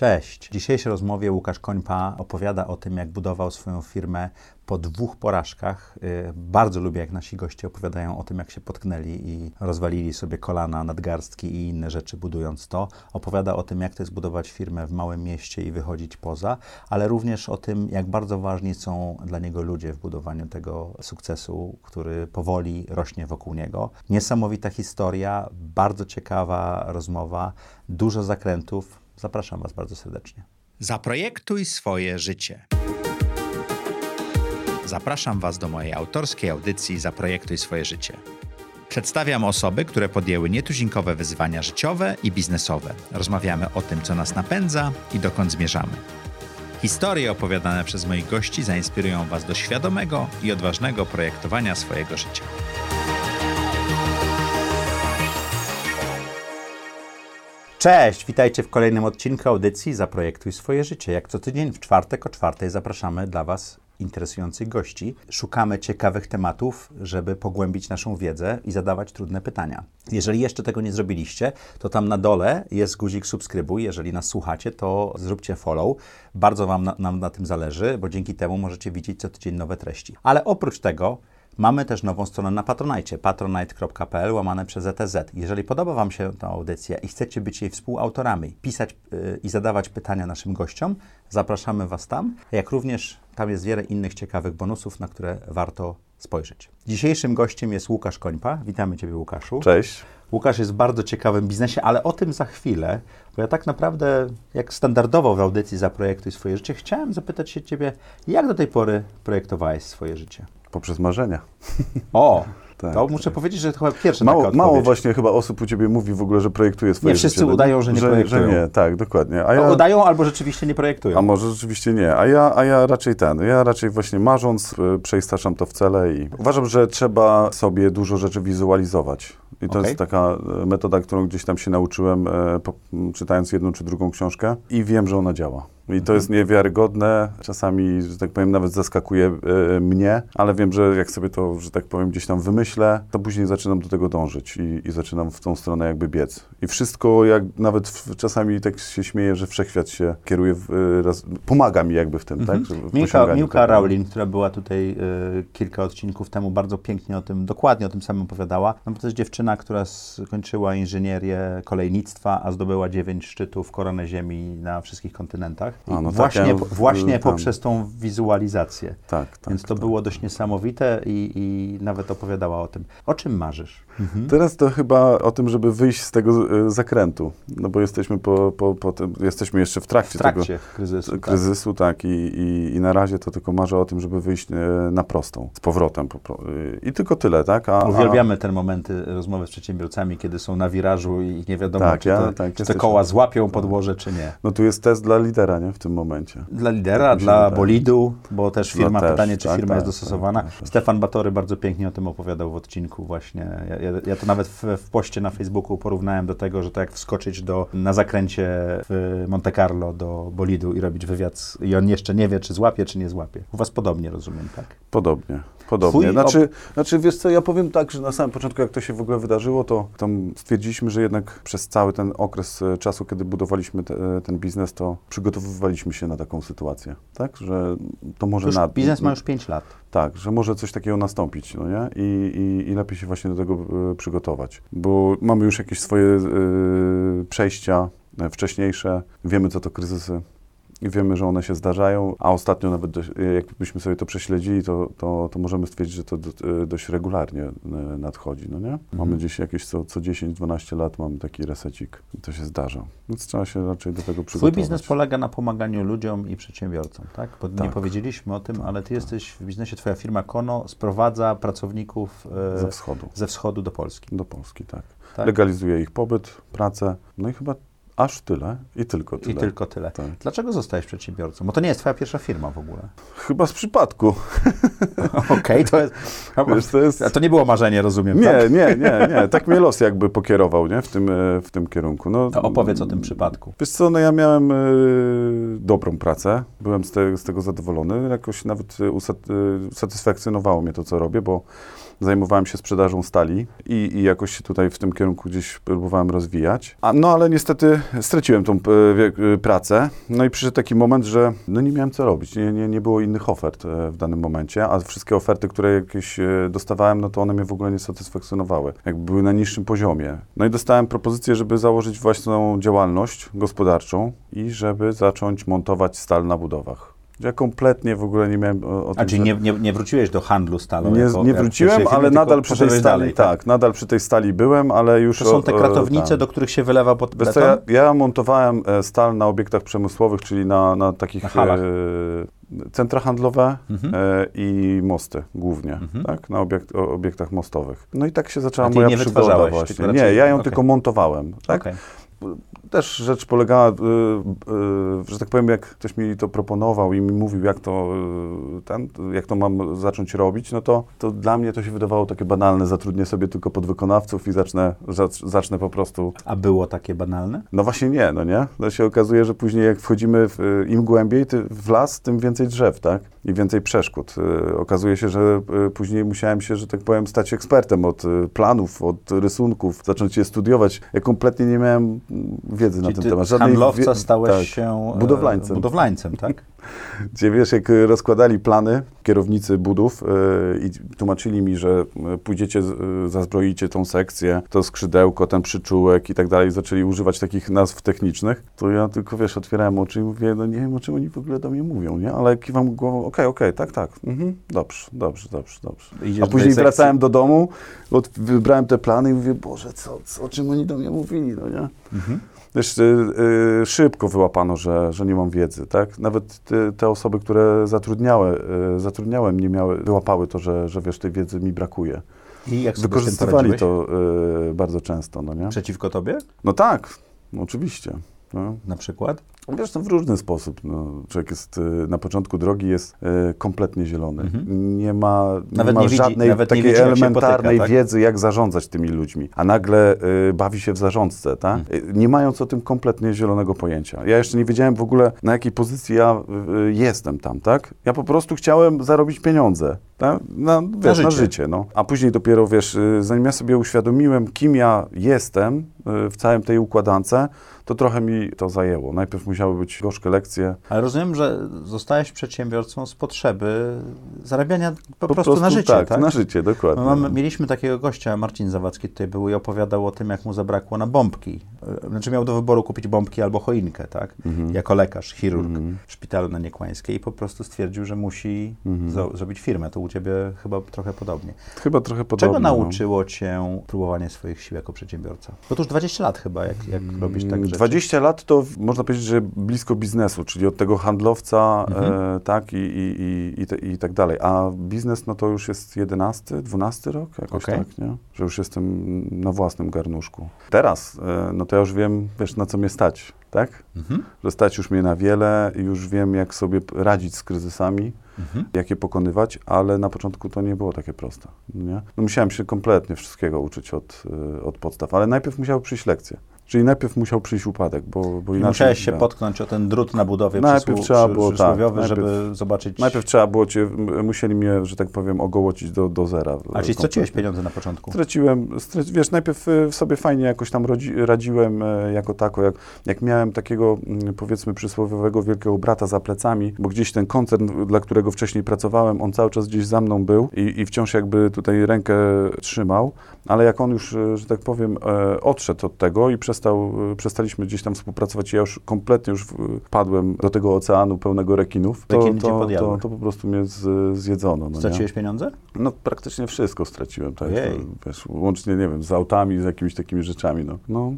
Cześć. W dzisiejszej rozmowie Łukasz Końpa opowiada o tym, jak budował swoją firmę po dwóch porażkach. Y, bardzo lubię, jak nasi goście opowiadają o tym, jak się potknęli i rozwalili sobie kolana, nadgarstki i inne rzeczy, budując to. Opowiada o tym, jak to jest budować firmę w małym mieście i wychodzić poza, ale również o tym, jak bardzo ważni są dla niego ludzie w budowaniu tego sukcesu, który powoli rośnie wokół niego. Niesamowita historia, bardzo ciekawa rozmowa, dużo zakrętów. Zapraszam Was bardzo serdecznie. Zaprojektuj swoje życie. Zapraszam Was do mojej autorskiej audycji Zaprojektuj swoje życie. Przedstawiam osoby, które podjęły nietuzinkowe wyzwania życiowe i biznesowe. Rozmawiamy o tym, co nas napędza i dokąd zmierzamy. Historie opowiadane przez moich gości zainspirują Was do świadomego i odważnego projektowania swojego życia. Cześć, witajcie w kolejnym odcinku audycji Zaprojektuj swoje życie. Jak co tydzień w czwartek o czwartej zapraszamy dla Was interesujących gości. Szukamy ciekawych tematów, żeby pogłębić naszą wiedzę i zadawać trudne pytania. Jeżeli jeszcze tego nie zrobiliście, to tam na dole jest guzik subskrybuj. Jeżeli nas słuchacie, to zróbcie follow. Bardzo Wam na, nam na tym zależy, bo dzięki temu możecie widzieć co tydzień nowe treści. Ale oprócz tego Mamy też nową stronę na Patronite, patronite.pl łamane przez ETZ. Jeżeli podoba Wam się ta audycja i chcecie być jej współautorami, pisać yy, i zadawać pytania naszym gościom, zapraszamy Was tam, jak również tam jest wiele innych ciekawych bonusów, na które warto spojrzeć. Dzisiejszym gościem jest Łukasz Końpa. Witamy Ciebie, Łukaszu. Cześć. Łukasz jest w bardzo ciekawym biznesie, ale o tym za chwilę, bo ja tak naprawdę, jak standardowo w audycji Zaprojektuj swoje życie, chciałem zapytać się Ciebie, jak do tej pory projektowałeś swoje życie? Poprzez marzenia. O, tak, to muszę tak. powiedzieć, że to chyba pierwsze mało, mało właśnie chyba osób u Ciebie mówi w ogóle, że projektuje swoje Nie wszyscy życie. udają, że nie że, projektują. Że nie, tak, dokładnie. A ja, udają albo rzeczywiście nie projektują. A może rzeczywiście nie. A ja, a ja raczej ten, ja raczej właśnie marząc, y, przeistaczam to w cele i uważam, że trzeba sobie dużo rzeczy wizualizować. I to okay. jest taka y, metoda, którą gdzieś tam się nauczyłem, y, po, czytając jedną czy drugą książkę i wiem, że ona działa. I to jest niewiarygodne, czasami, że tak powiem, nawet zaskakuje e, mnie, ale wiem, że jak sobie to, że tak powiem, gdzieś tam wymyślę, to później zaczynam do tego dążyć i, i zaczynam w tą stronę jakby biec. I wszystko, jak nawet w, czasami tak się śmieję, że wszechświat się kieruje, w, e, raz, pomaga mi jakby w tym, tak? Że w Milka, Milka Raulin, która była tutaj y, kilka odcinków temu, bardzo pięknie o tym, dokładnie o tym samym opowiadała. No bo to jest dziewczyna, która skończyła inżynierię kolejnictwa, a zdobyła dziewięć szczytów koronę ziemi na wszystkich kontynentach. A, no właśnie tak, ja właśnie tam. poprzez tą wizualizację. Tak, tak. Więc to tak. było dość niesamowite i, i, nawet opowiadała o tym. O czym marzysz? Mhm. Teraz to chyba o tym, żeby wyjść z tego y, zakrętu, no bo jesteśmy po, po, po tym, jesteśmy jeszcze w trakcie, w trakcie tego kryzysu, tak. kryzysu tak, tak i, i, i, na razie to tylko marzę o tym, żeby wyjść y, na prostą, z powrotem. Y, I tylko tyle, tak? A, Uwielbiamy a... te momenty rozmowy z przedsiębiorcami, kiedy są na wirażu i nie wiadomo, tak, czy, ja, to, tak, czy te koła złapią podłoże, czy nie. No tu jest test dla lidera, nie? W tym momencie. Dla lidera, dla bolidu, bo też firma, no też, pytanie, czy tak, firma tak, jest dostosowana. Tak, Stefan Batory bardzo pięknie o tym opowiadał w odcinku właśnie. Ja, ja, to nawet w, w poście na Facebooku porównałem do tego, że to jak wskoczyć do, na zakręcie w Monte Carlo do bolidu i robić wywiad i on jeszcze nie wie, czy złapie, czy nie złapie. U was podobnie, rozumiem, tak? Podobnie. Podobnie. Znaczy, znaczy, wiesz co, ja powiem tak, że na samym początku, jak to się w ogóle wydarzyło, to tam stwierdziliśmy, że jednak przez cały ten okres e, czasu, kiedy budowaliśmy te, e, ten biznes, to przygotowywaliśmy się na taką sytuację, tak? Że to może... Już nad... Biznes ma już 5 lat. Tak, że może coś takiego nastąpić, no nie? I, i, i lepiej się właśnie do tego y, przygotować, bo mamy już jakieś swoje y, przejścia wcześniejsze, wiemy, co to kryzysy i wiemy, że one się zdarzają, a ostatnio nawet jakbyśmy sobie to prześledzili, to, to, to możemy stwierdzić, że to e, dość regularnie e, nadchodzi, no nie? Mhm. Mamy gdzieś jakieś co, co 10-12 lat mamy taki resecik i to się zdarza. Więc trzeba się raczej do tego przygotować. Twój biznes polega na pomaganiu ludziom i przedsiębiorcom, tak? Bo tak. nie powiedzieliśmy o tym, tak, ale ty tak. jesteś w biznesie, twoja firma Kono sprowadza pracowników e, ze wschodu. Ze wschodu do Polski. Do Polski, tak. tak. Legalizuje ich pobyt, pracę, no i chyba Aż tyle i tylko tyle. I tylko tyle. Tak. Dlaczego zostałeś przedsiębiorcą? Bo to nie jest twoja pierwsza firma w ogóle. Chyba z przypadku. Okej, okay, to jest... Wiesz, to jest... A to nie było marzenie, rozumiem, Nie, tak? nie, nie, nie. Tak mnie los jakby pokierował, nie? W tym, e, w tym kierunku. No, to opowiedz o tym przypadku. Wiesz co, no ja miałem y, dobrą pracę. Byłem z, te, z tego zadowolony. Jakoś nawet usat, y, usatysfakcjonowało mnie to, co robię, bo zajmowałem się sprzedażą stali i, i jakoś się tutaj w tym kierunku gdzieś próbowałem rozwijać. A, no ale niestety straciłem tą e, pracę. No i przyszedł taki moment, że no nie miałem co robić. Nie, nie, nie było innych ofert e, w danym momencie, a wszystkie oferty, które jakieś e, dostawałem, no to one mnie w ogóle nie satysfakcjonowały. Jakby były na niższym poziomie. No i dostałem propozycję, żeby założyć własną działalność gospodarczą i żeby zacząć montować stal na budowach. Ja kompletnie w ogóle nie miałem o, o A czyli nie, nie, nie, wróciłeś do handlu stalą? Nie, jako, nie wróciłem, ale nadal przy tej stali, dalej, tak, tak, nadal przy tej stali byłem, ale już... To są te kratownice, do których się wylewa pod beton? Co, ja, ja, montowałem e, stal na obiektach przemysłowych, czyli na, na takich... Na e, centra handlowe mhm. e, i mosty głównie, mhm. tak, na obiekt, obiektach mostowych. No i tak się zaczęła moja nie przygoda właśnie. Nie, ja ją okay. tylko montowałem, tak? Okay też rzecz polegała, y, y, że tak powiem, jak ktoś mi to proponował i mi mówił, jak to, y, ten, jak to mam zacząć robić, no to, to dla mnie to się wydawało takie banalne. Zatrudnię sobie tylko podwykonawców i zacznę, zacznę po prostu. A było takie banalne? No właśnie nie, no nie. No się okazuje, że później jak wchodzimy w, im głębiej w las, tym więcej drzew, tak? I więcej przeszkód. Okazuje się, że później musiałem się, że tak powiem, stać ekspertem od planów, od rysunków, zacząć je studiować. Ja kompletnie nie miałem wiedzy Czyli na ten temat. Żadnej handlowca stałeś tak, się e, budowlańcem. budowlańcem, tak? Gdzie wiesz, jak rozkładali plany kierownicy budów yy, i tłumaczyli mi, że e, pójdziecie, yy, zazbroicie tą sekcję, to skrzydełko, ten przyczółek i tak dalej, zaczęli używać takich nazw technicznych, to ja tylko, wiesz, otwierałem oczy i mówię, no nie wiem, o czym oni w ogóle do mnie mówią, nie? Ale kiwam głową, okej, okay, okej, okay, tak, tak, mhm, dobrze, dobrze, dobrze, dobrze. Idziesz A później wracałem do domu, od, wybrałem te plany i mówię, Boże, co, co, o czym oni do mnie mówili, no nie? Mhm. Wiesz, y, y, szybko wyłapano, że, że nie mam wiedzy, tak? Nawet te, osoby, które zatrudniały, y, zatrudniałem, nie miały, wyłapały to, że, że wiesz, tej wiedzy mi brakuje. I jak Wykorzystywali to bardzo często, no nie? Przeciwko tobie? No tak, oczywiście. No. Na przykład? Wiesz, to w różny sposób. No, człowiek jest y, na początku drogi jest y, kompletnie zielony. Mhm. Nie ma, nawet nie ma widzi, żadnej nawet takiej widzi, elementarnej potyka, tak? wiedzy, jak zarządzać tymi ludźmi. A nagle y, bawi się w zarządce, tak? Mhm. nie mając o tym kompletnie zielonego pojęcia. Ja jeszcze nie wiedziałem w ogóle, na jakiej pozycji ja jestem tam, tak? Ja po prostu chciałem zarobić pieniądze. Tak? Na, wiesz, na życie. Na życie no. A później dopiero, wiesz, zanim ja sobie uświadomiłem, kim ja jestem w całym tej układance, to trochę mi to zajęło. Najpierw musiały być gorzkie lekcje. Ale rozumiem, że zostałeś przedsiębiorcą z potrzeby zarabiania po, po prostu, prostu, na życie, tak? tak? na życie, dokładnie. Mamy, mieliśmy takiego gościa, Marcin Zawadzki tutaj był i opowiadał o tym, jak mu zabrakło na bombki. Znaczy miał do wyboru kupić bombki albo choinkę, tak? Mhm. Jako lekarz, chirurg mhm. w szpitalu na Niekłańskiej i po prostu stwierdził, że musi mhm. zrobić firmę. To u Ciebie chyba trochę podobnie. Chyba trochę podobnie. Czego no. nauczyło Cię próbowanie swoich sił jako przedsiębiorca? Bo to już 20 lat chyba, jak, jak robisz tak rzeczy. 20 lat to można powiedzieć, że blisko biznesu, czyli od tego handlowca, mhm. e, tak, i, i, i, i, te, i, tak dalej. A biznes, no to już jest 11, 12 rok, jakoś okay. tak, nie? Że już jestem na własnym garnuszku. Teraz, e, no to ja już wiem, wiesz, na co mnie stać, tak? Mhm. Że stać już mnie na wiele, już wiem, jak sobie radzić z kryzysami, mhm. jak je pokonywać, ale na początku to nie było takie proste, nie? No musiałem się kompletnie wszystkiego uczyć od, e, od podstaw, ale najpierw musiały przyjść lekcje. Czyli najpierw musiał przyjść upadek, bo, bo inaczej... Musiałeś się potknąć o ten drut na budowie najpierw przysłu, trzeba było, tak, najpierw, żeby zobaczyć... Najpierw trzeba było cię, musieli mnie, że tak powiem, ogołocić do, do zera. A czyli straciłeś pieniądze na początku? Straciłem, straci, wiesz, najpierw y, sobie fajnie jakoś tam rodzi, radziłem y, jako tako, jak, jak miałem takiego, mm, powiedzmy, przysłowiowego wielkiego brata za plecami, bo gdzieś ten koncern, dla którego wcześniej pracowałem, on cały czas gdzieś za mną był i, i wciąż jakby tutaj rękę trzymał, ale jak on już, y, że tak powiem, e, odszedł od tego i przestał, przestał przestaliśmy gdzieś tam współpracować, ja już kompletnie już wpadłem do tego oceanu pełnego rekinów, to, to, to, to po prostu mnie z, zjedzono. No, Straciłeś nie? pieniądze? No praktycznie wszystko straciłem, tak. Wiesz, łącznie, nie wiem, z autami, z jakimiś takimi rzeczami, no. no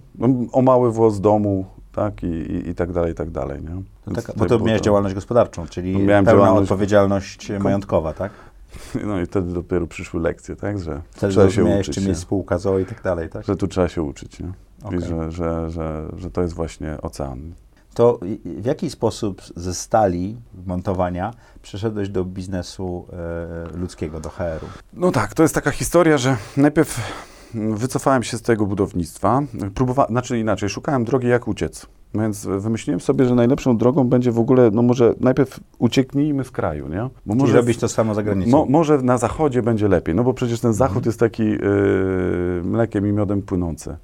o mały włos domu, tak, i, i, i tak dalej, i tak dalej, nie? No tak, bo to miałeś to... działalność gospodarczą, czyli Miałem pełna odpowiedzialność majątkowa, tak? No i wtedy dopiero przyszły lekcje, tak, że wtedy trzeba się uczyć. czym jest spółka ZOO i tak dalej, tak? Że tu trzeba się uczyć, nie? Okay. I że, że, że, że to jest właśnie ocean. To w jaki sposób ze stali montowania przeszedłeś do biznesu e, ludzkiego, do HR-u? No tak, to jest taka historia, że najpierw wycofałem się z tego budownictwa, próbowałem, znaczy inaczej, szukałem drogi jak uciec. No więc wymyśliłem sobie, że najlepszą drogą będzie w ogóle, no może najpierw ucieknijmy z kraju, nie? Bo może robić to samo za granicą. Mo, może na zachodzie będzie lepiej, no bo przecież ten zachód mhm. jest taki yy, mlekiem i miodem płynący.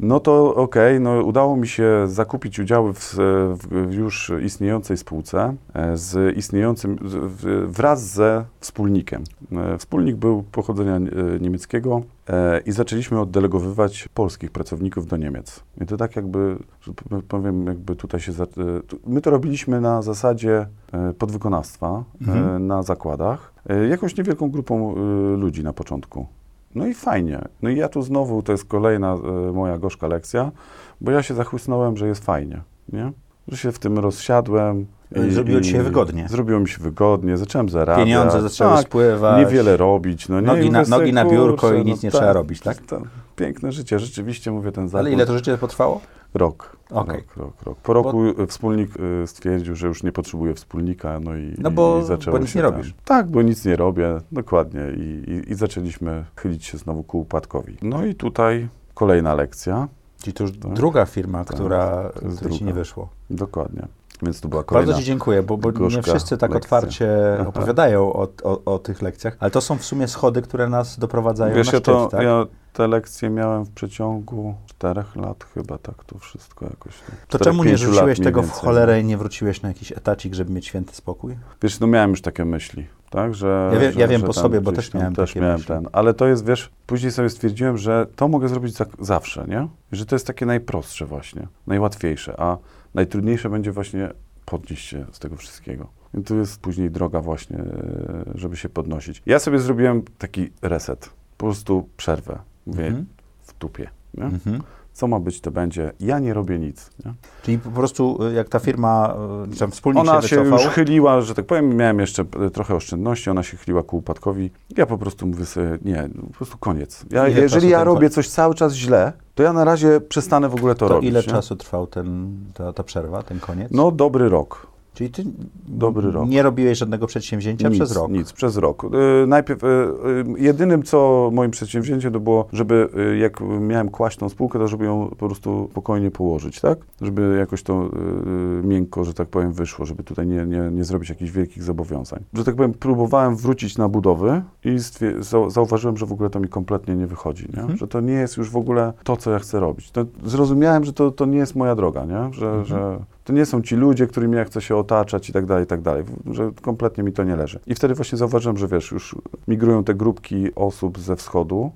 No to okej, okay, no udało mi się zakupić udziały w, w już istniejącej spółce e, z istniejącym, wraz ze wspólnikiem. E, wspólnik był pochodzenia e, niemieckiego, i zaczęliśmy oddelegowywać polskich pracowników do Niemiec. I to tak jakby, że powiem, jakby tutaj się... E, my to robiliśmy na zasadzie e, podwykonawstwa mhm. na zakładach, jakąś niewielką grupą ludzi na początku. No i fajnie. No i ja tu znowu, to jest kolejna moja gorzka lekcja, bo ja się zachłysnąłem, że jest fajnie, nie? Że się w tym rozsiadłem, Zrobiło ci się wygodnie. Zrobiło mi się wygodnie, zacząłem zarabiać. Pieniądze zaczęły tak, spływać. Niewiele robić. No, nie? Nogi, na, nogi na biurko i nic no, nie tak, trzeba robić, tak? To, piękne życie, rzeczywiście mówię ten zawód. Ale ile to życie potrwało? Rok. Okay. Rok, rok, rok. Po roku bo... wspólnik y, stwierdził, że już nie potrzebuje wspólnika, no i, no bo, i zaczęło bo nic nie tam. robisz. Tak, bo nic nie robię, dokładnie. I, i, I zaczęliśmy chylić się znowu ku upadkowi. No i tutaj kolejna lekcja. Czyli to już tak? druga firma, tak, która, która ci nie wyszło. Dokładnie. Więc to była kolejna Bardzo Ci dziękuję, bo, bo nie wszyscy tak lekcja. otwarcie opowiadają o, o, o, tych lekcjach, ale to są w sumie schody, które nas doprowadzają Wiesz, na szczyt, ja, to, tak? ja te lekcje miałem w przeciągu czterech lat chyba, tak to wszystko jakoś. To czemu nie rzuciłeś tego w cholerę i nie wróciłeś na jakiś etacik, żeby mieć święty spokój? Wiesz, no miałem już takie myśli, tak, że... Ja, wie, że, ja wiem po sobie, bo też miałem też miałem myśli. ten, ale to jest, wiesz, później sobie stwierdziłem, że to mogę zrobić za, zawsze, nie? Że to jest takie najprostsze właśnie, najłatwiejsze, a najtrudniejsze będzie właśnie podnieść się z tego wszystkiego. I tu jest później droga właśnie, żeby się podnosić. Ja sobie zrobiłem taki reset, po prostu przerwę. Mówię, mhm. w tupie. Mhm. Co ma być, to będzie. Ja nie robię nic. Nie? Czyli po prostu y, jak ta firma, y, tam wspólnik ona się się już chyliła, że tak powiem, miałem jeszcze y, trochę oszczędności, ona się chyliła ku upadkowi. Ja po prostu mówię sobie, nie, po prostu koniec. Ja, jeżeli ja robię coś cały czas źle, to ja na razie przestanę w ogóle to, to robić. ile nie? czasu trwał ten, ta, ta przerwa, ten koniec? No dobry rok. Czyli ty Dobry rok. nie robiłeś żadnego przedsięwzięcia nic, przez rok? Nic, przez rok. Y, najpierw, y, y, jedynym co moim przedsięwzięciem to było, żeby jak miałem kłaść tą spółkę, to żeby ją po prostu spokojnie położyć, tak? Żeby jakoś to miękko, że tak powiem, wyszło, żeby tutaj nie, nie, nie zrobić jakichś wielkich zobowiązań. Że tak powiem, próbowałem wrócić na budowy i zauważyłem, że w ogóle to mi kompletnie nie wychodzi, nie? Mhm. Że to nie jest już w ogóle to, co ja chcę robić. To zrozumiałem, że to, to nie jest moja droga, nie? Że, mhm. że to nie są ci ludzie, którymi ja chcę się otaczać i tak dalej, i tak dalej, że kompletnie mi to nie leży. I wtedy właśnie zauważyłem, że wiesz, już migrują te grupki osób ze wschodu,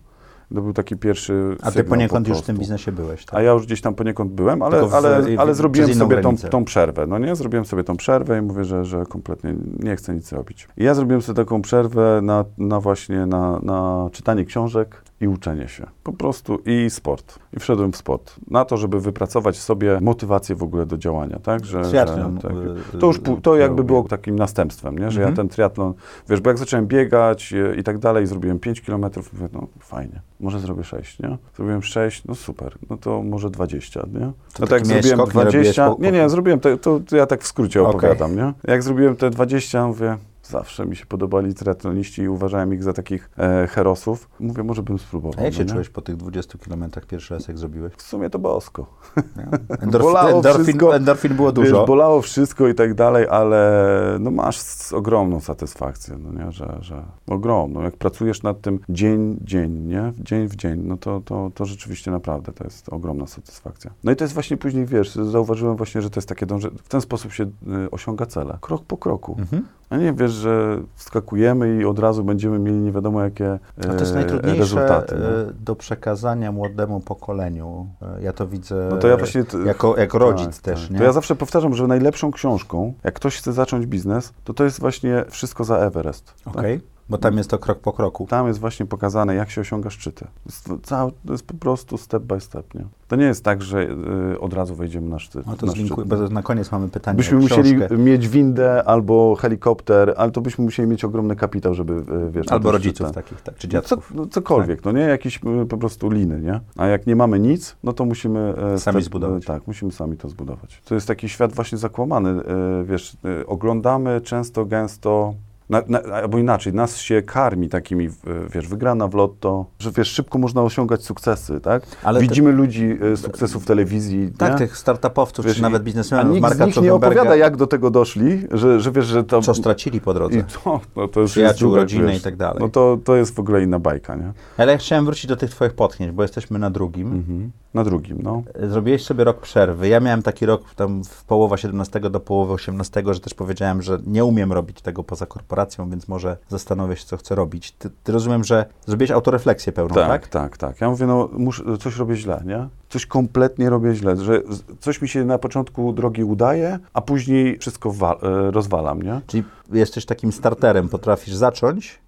to był taki pierwszy. A ty poniekąd po już w tym biznesie byłeś, tak? A ja już gdzieś tam poniekąd byłem, ale, w, ale, ale zrobiłem sobie tą, tą, przerwę. No nie, zrobiłem sobie tą przerwę i mówię, że, że kompletnie nie chcę nic robić. I ja zrobiłem sobie taką przerwę na, na właśnie na, na czytanie książek, i uczenie się. Po prostu i sport. I wszedłem w sport. Na to, żeby wypracować sobie motywację w ogóle do działania, tak? Że, triatlon. Że, tak, to już to jakby było takim następstwem, nie? Że mhm. ja ten triatlon, wiesz, bo jak zacząłem biegać i, i tak dalej, zrobiłem 5 kilometrów, mówię, no fajnie, może zrobię 6, nie? Zrobiłem 6, no super, no to może 20, nie? To no tak jak zrobiłem 20, nie, nie, zrobiłem, te, to, to ja tak w skrócie opowiadam, okay. nie? Jak zrobiłem te 20, mówię, Zawsze mi się podobali triatloniści i uważałem ich za takich e, herosów. Mówię, może bym spróbował. A jak no się czułeś po tych 20 kilometrach pierwszy raz, jak zrobiłeś? W sumie to bosko. Endorf, bolało endorfin, wszystko, endorfin było dużo. Wiesz, bolało wszystko i tak dalej, ale no masz ogromną satysfakcję, no nie? Że, że ogromną. Jak pracujesz nad tym dzień, dzień, nie? Dzień w dzień, no to, to, to rzeczywiście naprawdę to jest ogromna satysfakcja. No i to jest właśnie później, wiesz, zauważyłem właśnie, że to jest takie dążenie, w ten sposób się y, osiąga cele. Krok po kroku. Mhm. A nie wiesz, że wskakujemy i od razu będziemy mieli nie wiadomo jakie A to jest e, najtrudniejsze rezultaty, no. do przekazania młodemu pokoleniu. E, ja to widzę no to ja właśnie jako, jako rodzic tak, też. Tak. Nie? To ja zawsze powtarzam, że najlepszą książką, jak ktoś chce zacząć biznes, to to jest właśnie wszystko za Everest. Okay. Bo tam jest to krok po kroku. Tam jest właśnie pokazane, jak się osiąga szczyty. To jest, cały, to jest po prostu step by step, nie? To nie jest tak, że y, od razu wejdziemy na szczyt. No to na, szczyt, bo na koniec mamy pytanie Byśmy musieli mieć windę albo helikopter, ale to byśmy musieli mieć ogromny kapitał, żeby, y, wiesz... Albo rodziców szczyt, takich, tak, czy dziadków. No, co, no, cokolwiek, tak. no nie? Jakieś y, po prostu liny, nie? A jak nie mamy nic, no to musimy... E, sami zbudować. tak, musimy sami to zbudować. To jest taki świat właśnie zakłamany, e, wiesz, oglądamy często, gęsto na, na, albo inaczej, nas się karmi takimi, wiesz, wygrana w lotto, że wiesz, szybko można osiągać sukcesy, tak? Ale Widzimy te... ludzi e, sukcesu w telewizji. Tak, nie? tych startupowców, wiesz, czy nawet biznesmenów. A nikt z nich nie opowiada, jak do tego doszli, że, że wiesz, że to... Co stracili po drodze. I to, no, to już Przyjaciół, rodzinę i tak dalej. No to, to jest w ogóle inna bajka, nie? Ale ja chciałem wrócić do tych twoich potknięć, bo jesteśmy na drugim. Mhm. Na drugim, no. Zrobiłeś sobie rok przerwy. Ja miałem taki rok tam w połowa 17 do połowy 18, że też powiedziałem, że nie umiem robić tego poza korporacją, więc może zastanowię się, co chcę robić. Ty, ty rozumiem, że zrobiłeś autorefleksję pełną, tak? Tak, tak, tak. Ja mówię, no muszę, coś robię źle, nie? Coś kompletnie robię źle, że coś mi się na początku drogi udaje, a później wszystko e, rozwalam, nie? Czyli jesteś takim starterem, potrafisz zacząć,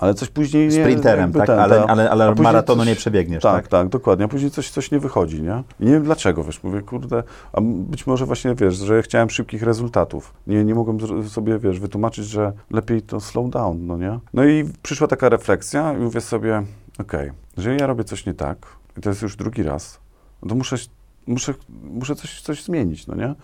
ale coś później nie... Sprinterem, tak, ten, ale, ale, ale maratonu coś, nie przebiegniesz, tak? Tak, tak, dokładnie, a później coś, coś nie wychodzi, nie? I nie wiem dlaczego, wiesz, mówię, kurde, a być może właśnie, wiesz, że chciałem szybkich rezultatów. Nie, nie mogłem sobie, wiesz, wytłumaczyć, że lepiej to slow down, no nie? No i przyszła taka refleksja i mówię sobie, okej, okay, jeżeli ja robię coś nie tak, i to jest już drugi raz, no to muszę, muszę, muszę coś, coś zmienić, no nie?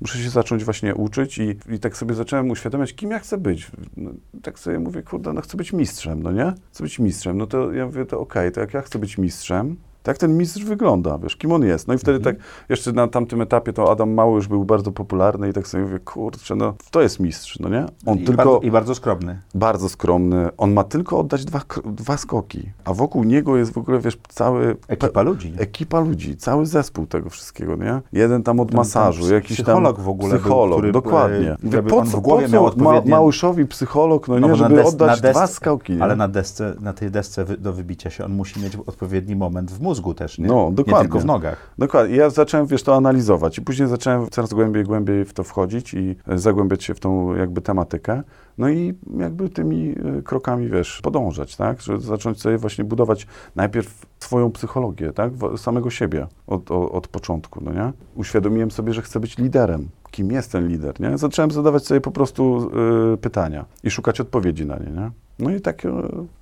Muszę się zacząć właśnie uczyć i, i tak sobie zacząłem uświadamiać, kim ja chcę być. No, tak sobie mówię, kurde, no chcę być mistrzem, no nie? Chcę być mistrzem. No to ja mówię, to okej, okay, to jak ja chcę być mistrzem, tak ten mistrz wygląda, wiesz, kim on jest. No i wtedy mhm. tak, jeszcze na tamtym etapie to Adam Mały już był bardzo popularny i tak sobie mówię, kurczę, no to jest mistrz, no nie? On I tylko... Bardzo, I bardzo skromny. Bardzo skromny. On ma tylko oddać dwa, dwa skoki, a wokół niego jest w ogóle, wiesz, cały... Ekipa ludzi. Ekipa ludzi, cały zespół tego wszystkiego, nie? Jeden tam od masażu, ten jakiś psycholog tam... w ogóle Psycholog, był, który, dokładnie. Mówię, po, co, w głowie po co miał odpowiednie... Małyszowi psycholog, no nie, no, żeby oddać desce, dwa skoki, nie? Ale na desce, na tej desce do wybicia się on musi mieć odpowiedni moment w mózgu też, nie? No, dokładnie. Nie tylko w nogach. Dokładnie. Ja zacząłem, wiesz, to analizować i później zacząłem coraz głębiej, głębiej w to wchodzić i zagłębiać się w tą jakby tematykę. No i jakby tymi e, krokami, wiesz, podążać, tak? Żeby zacząć sobie właśnie budować najpierw swoją psychologię, tak? Samego siebie od, od, od początku, no nie? Uświadomiłem sobie, że chcę być liderem. Kim jest ten lider, nie? Zacząłem zadawać sobie po prostu y, pytania i szukać odpowiedzi na nie, nie? No i tak, e,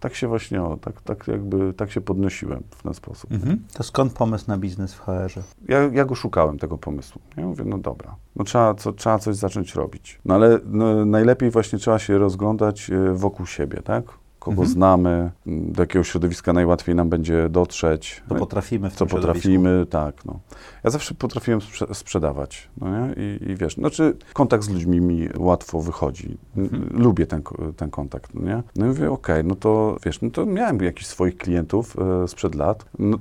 tak się właśnie, o, tak, tak jakby, tak się podnosiłem w ten sposób. Mhm. To skąd pomysł na biznes w HR-ze? Ja, ja go szukałem, tego pomysłu. Ja mówię, no dobra, no trzeba, co, trzeba coś zacząć robić. No ale no, najlepiej właśnie trzeba się rozglądać e, wokół siebie, tak? Kogo mhm. znamy, do jakiego środowiska najłatwiej nam będzie dotrzeć. To potrafimy w Co potrafimy, tak. No. Ja zawsze potrafiłem sprze sprzedawać, no nie? I, I, wiesz, znaczy kontakt z ludźmi mi łatwo wychodzi. Mhm. Lubię ten, ten kontakt, no nie? No i mówię, okej, okay, no to wiesz, no to miałem jakichś swoich klientów e, sprzed lat, no,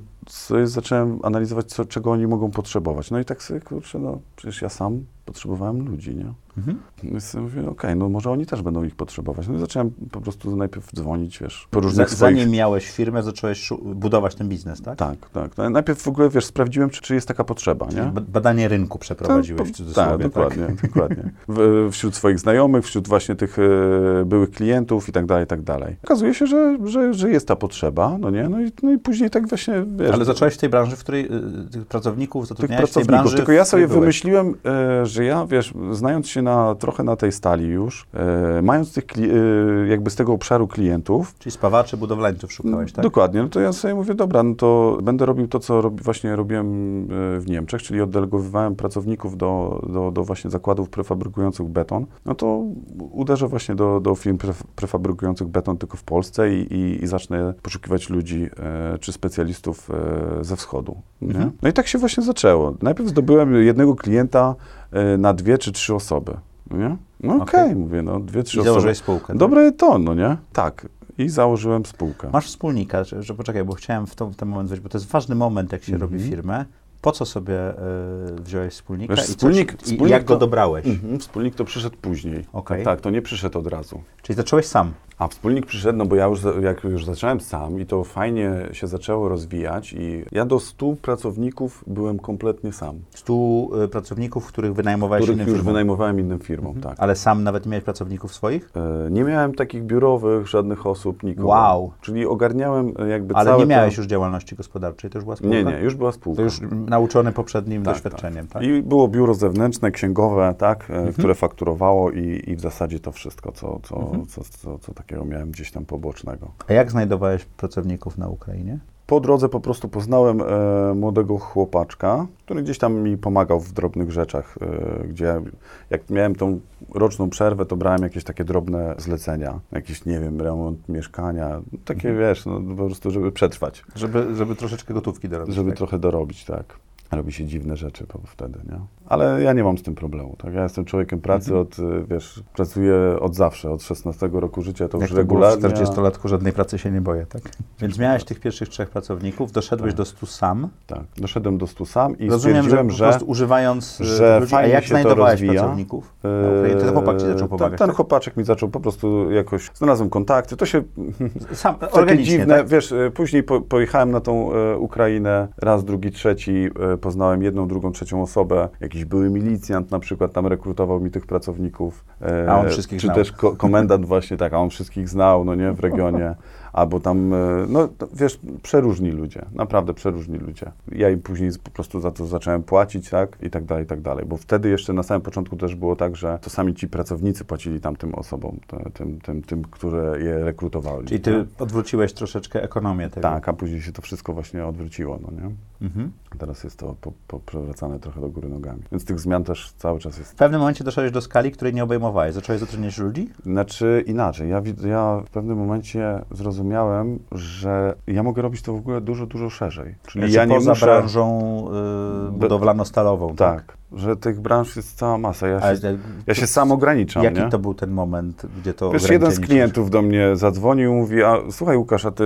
zacząłem analizować, co, czego oni mogą potrzebować. No i tak sobie, kurczę, no przecież ja sam potrzebowałem ludzi, nie? Mhm. Więc mówię, okej, okay, no może oni też będą ich potrzebować. No i zacząłem po prostu najpierw dzwonić, wiesz, po różnych Z, swoich... Zanim miałeś firmę, zacząłeś budować ten biznes, tak? Tak, tak. No, najpierw w ogóle, wiesz, sprawdziłem, czy, czy jest taka potrzeba, Czyli nie? badanie rynku przeprowadziłeś, to, tak, dokładnie, tak? dokładnie. W, wśród swoich znajomych, wśród właśnie tych e, byłych klientów i tak dalej, i tak dalej. Okazuje się, że, że, że jest ta potrzeba, no nie? No i, no i później tak właśnie, wiesz... Ale zacząłeś w tej branży, w której y, tych pracowników zatrudniałeś tych pracowników, branży, tylko ja sobie wymyśliłem, e, że ja, wiesz, znając się na, trochę na tej stali już, e, mając tych, e, jakby z tego obszaru klientów... Czyli spawaczy, budowlańców szukałeś, tak? Dokładnie, no to ja sobie mówię, dobra, no to będę robił to, co robi, właśnie robiłem e, w Niemczech, czyli oddelegowywałem pracowników do, do, do właśnie zakładów prefabrykujących beton, no to uderzę właśnie do, do firm prefabrykujących beton tylko w Polsce i, i, i zacznę poszukiwać ludzi e, czy specjalistów e, ze wschodu. Mhm. No i tak się właśnie zaczęło. Najpierw zdobyłem jednego klienta e, na dwie czy trzy osoby. No nie? No okej, okay. okay. mówię, no dwie, trzy I osoby. założyłeś spółkę. Tak? Dobre to, no nie? Tak. I założyłem spółkę. Masz wspólnika, że, że poczekaj, bo chciałem w, to, w ten moment wejść, bo to jest ważny moment, jak się -hmm. robi firmę. Po co sobie y, wziąłeś wspólnika Wiesz, wspólnik, i, wspólnik i jak to, go dobrałeś? -hmm, wspólnik to przyszedł później. Okay. Tak, tak, to nie przyszedł od razu. Czyli zacząłeś sam? A wspólnik przyszedł, no bo ja już, jak już zacząłem sam i to fajnie się zaczęło rozwijać i ja do 100 pracowników byłem kompletnie sam. 100 y, pracowników, których wynajmowałeś których innym już firmom? wynajmowałem innym firmom, mhm. tak. Ale sam nawet nie miałeś pracowników swoich? E, nie miałem takich biurowych, żadnych osób, nikogo. Wow. Czyli ogarniałem e, jakby Ale nie miałeś to... już działalności gospodarczej, to już była spółka? Nie, nie, już była spółka. To już nauczony poprzednim tak, doświadczeniem, tak. tak. I było biuro zewnętrzne, księgowe, tak, e, mhm. które fakturowało i, i w zasadzie to wszystko, co, co, mhm. co, co, co takiego miałem gdzieś tam pobocznego. A jak znajdowałeś pracowników na Ukrainie? po drodze po prostu poznałem e, młodego chłopaczka, który gdzieś tam mi pomagał w drobnych rzeczach, e, gdzie jak miałem tą roczną przerwę, to brałem jakieś takie drobne zlecenia, jakiś, nie wiem, remont mieszkania, takie, Mhm. wiesz, no, po prostu, żeby przetrwać, Żeby, żeby troszeczkę gotówki dorobić. żeby tak? trochę dorobić, tak. Robi się dziwne rzeczy po, wtedy, nie? Ale ja nie mam z tym problemu, tak? Ja jestem człowiekiem pracy Mhm. od, y, wiesz, pracuję od zawsze, od 16 roku życia, to Jak już to regularnie. 40-latku, żadnej pracy się nie boję, tak? Więc miałeś tych pierwszych trzech pracowników, doszedłeś Tak. do stu sam. Tak, doszedłem do stu sam i Rozumiem, że stwierdziłem, po że... prostu używając e, że ludzi, a jak znajdowałeś pracowników? Ukrainie? Ten chłopak ci zaczął Ten, pomagać, ten tak? chłopaczek mi zaczął po prostu jakoś, znalazłem kontakty, to się Sam, takie organicznie, dziwne, tak? wiesz, e, później po, pojechałem na tą Ukrainę, raz, drugi, trzeci, poznałem jedną, drugą, trzecią osobę, jakiś były milicjant na przykład tam rekrutował mi tych pracowników. e, A on wszystkich Czy znał. też ko komendant właśnie, tak, a on wszystkich znał, no nie, w regionie. Albo tam, e, no wiesz, przeróżni ludzie, naprawdę przeróżni ludzie. Ja im później po prostu za to zacząłem płacić, tak, i tak dalej, i tak dalej. Bo wtedy jeszcze na samym początku też było tak, że to sami ci pracownicy płacili tam tym osobom, te, tym, tym, tym, które je rekrutowali. Czyli ty odwróciłeś troszeczkę ekonomię tego. Tak, a później się to wszystko właśnie odwróciło, no nie? Mhm. Teraz jest to po, po, przewracane trochę do góry nogami. Więc tych zmian też cały czas jest. W pewnym momencie doszedłeś do skali, której nie obejmowałeś. Zacząłeś zatrudniać ludzi? Znaczy inaczej, ja, ja w pewnym momencie zrozumiałem, że ja mogę robić to w ogóle dużo, dużo szerzej. Czyli Znaczy ja nie poza muszę... branżą y, budowlano-stalową, tak? Tak, że tych branż jest cała masa. Ja Ale, się, e, ja się sam ograniczam, Jaki nie? to był ten moment, gdzie to Wiesz, jeden z klientów do mnie zadzwonił i mówi, a słuchaj Łukasz, a ty,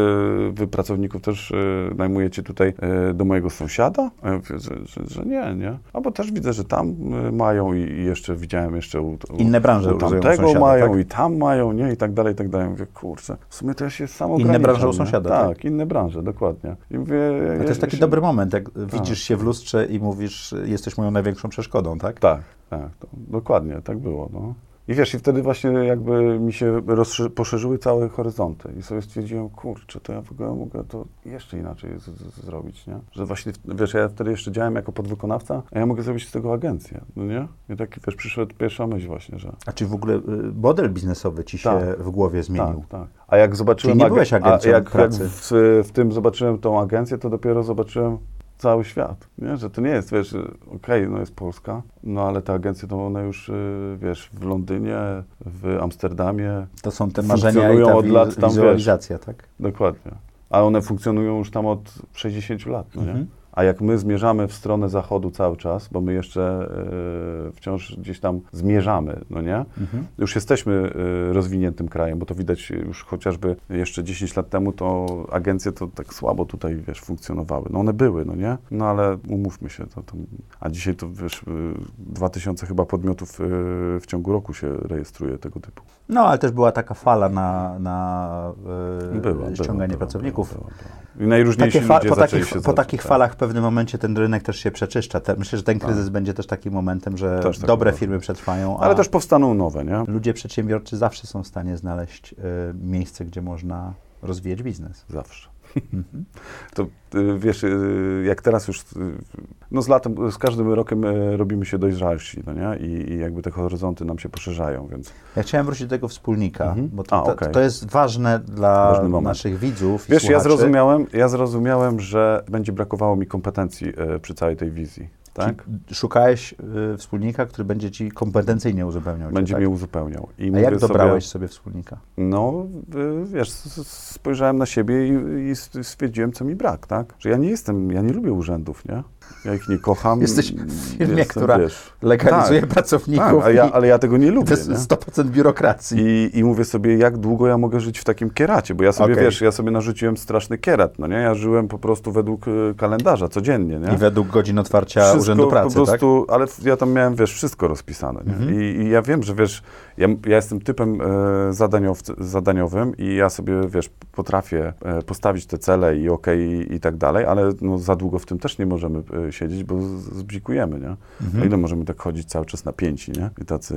wy pracowników też y, najmujecie tutaj y, do mojego sąsiada? A ja mówię, że, że, że nie, nie. A bo też widzę, że tam y, mają i, i jeszcze widziałem jeszcze u, u Inne branże u tamtego sąsiada, mają tak? i tam mają, nie, i tak dalej, i tak dalej. Mówię, kurczę, w sumie to ja się sam Inne ograniczam, branże u sąsiada, Tak, tak? inne branże, dokładnie. I mówię, ja, to jest ja taki się- dobry moment, jak widzisz się w lustrze i mówisz, jesteś moją największą przeszkodą, tak? Tak, tak, to, dokładnie, tak było, no. I wiesz, i wtedy właśnie jakby mi się poszerzyły całe horyzonty i sobie stwierdziłem, kurczę, to ja w ogóle mogę to jeszcze inaczej zrobić, nie? Że właśnie, wiesz, ja wtedy jeszcze działałem jako podwykonawca, a ja mogę zrobić z tego agencję, no nie? I tak, wiesz, przyszedł pierwsza myśl właśnie, że A czy w ogóle y, model biznesowy ci się Tak. w głowie zmienił? tak, tak. A jak zobaczyłem... Czyli nie byłeś a agencją jak, jak pracy. w, w tym zobaczyłem tą agencję, to dopiero zobaczyłem cały świat, nie? Że to nie jest, wiesz, okej, no jest Polska, no ale te agencje to one już, y, wiesz, w Londynie, w Amsterdamie, To są te marzenia i ta od lat tam, wizualizacja, tak? dokładnie. A one funkcjonują już tam od 60 lat, no nie? Mhm. A jak my zmierzamy w stronę zachodu cały czas, bo my jeszcze y, wciąż gdzieś tam zmierzamy, no nie? Mhm. Już jesteśmy y, rozwiniętym krajem, bo to widać już chociażby jeszcze 10 lat temu, to agencje to tak słabo tutaj, wiesz, funkcjonowały. No one były, no nie? No ale umówmy się, to, to, a dzisiaj to, wiesz, y, 2000 chyba podmiotów y, w ciągu roku się rejestruje tego typu. No, ale też była taka fala na, na Była, ściąganie była, pracowników. Była, była, była. I najróżniejsi Takie ludzie po takich, po takich tak. falach pewnym momencie ten rynek też się przeczyszcza. Te, myślę, że ten kryzys będzie też takim momentem, że Też tak dobre uważam. firmy przetrwają, Ale też powstaną nowe, nie? ludzie przedsiębiorczy zawsze są w stanie znaleźć y, miejsce, gdzie można rozwijać biznes. Zawsze. To y, wiesz, y, jak teraz już, y, no z latem, z każdym rokiem y, robimy się dojrzalsi, no nie? I, I jakby te horyzonty nam się poszerzają, więc Ja chciałem wrócić do tego wspólnika, Mhm. bo to, A, to, okej. to jest ważne dla naszych widzów Wiesz, ja zrozumiałem, ja zrozumiałem, że będzie brakowało mi kompetencji y, przy całej tej wizji, tak? Czyli Szukałeś y, wspólnika, który będzie ci kompetencyjnie uzupełniał. cię, Będzie tak? mnie uzupełniał. I A jak dobrałeś Sobie, sobie wspólnika? no, y, wiesz, spojrzałem na siebie i, i stwierdziłem, co mi brak, tak? Że ja nie jestem, ja nie lubię urzędów, nie? Ja ich nie kocham. Jesteś w firmie, Jestem, która wiesz, Legalizuje tak, pracowników tak, ja, ale ja tego nie to lubię, jest nie? 100% biurokracji. I, I mówię sobie, jak długo ja mogę żyć w takim kieracie, bo ja sobie, Okej. wiesz, ja sobie narzuciłem straszny kierat, no nie? Ja żyłem po prostu według y, kalendarza, codziennie, nie? I według godzin otwarcia Wszystko Urzędu Pracy, po prostu, ale w- ja tam miałem, wiesz, wszystko rozpisane? Mhm. I, I ja wiem, że, wiesz, ja, ja jestem typem e, zadaniow- zadaniowym i ja sobie, wiesz, potrafię e, postawić te cele i okej i, i tak dalej, ale no, za długo w tym też nie możemy e, siedzieć, bo zbzikujemy, nie? Mhm. No ile możemy tak chodzić cały czas na pięci, nie? I tacy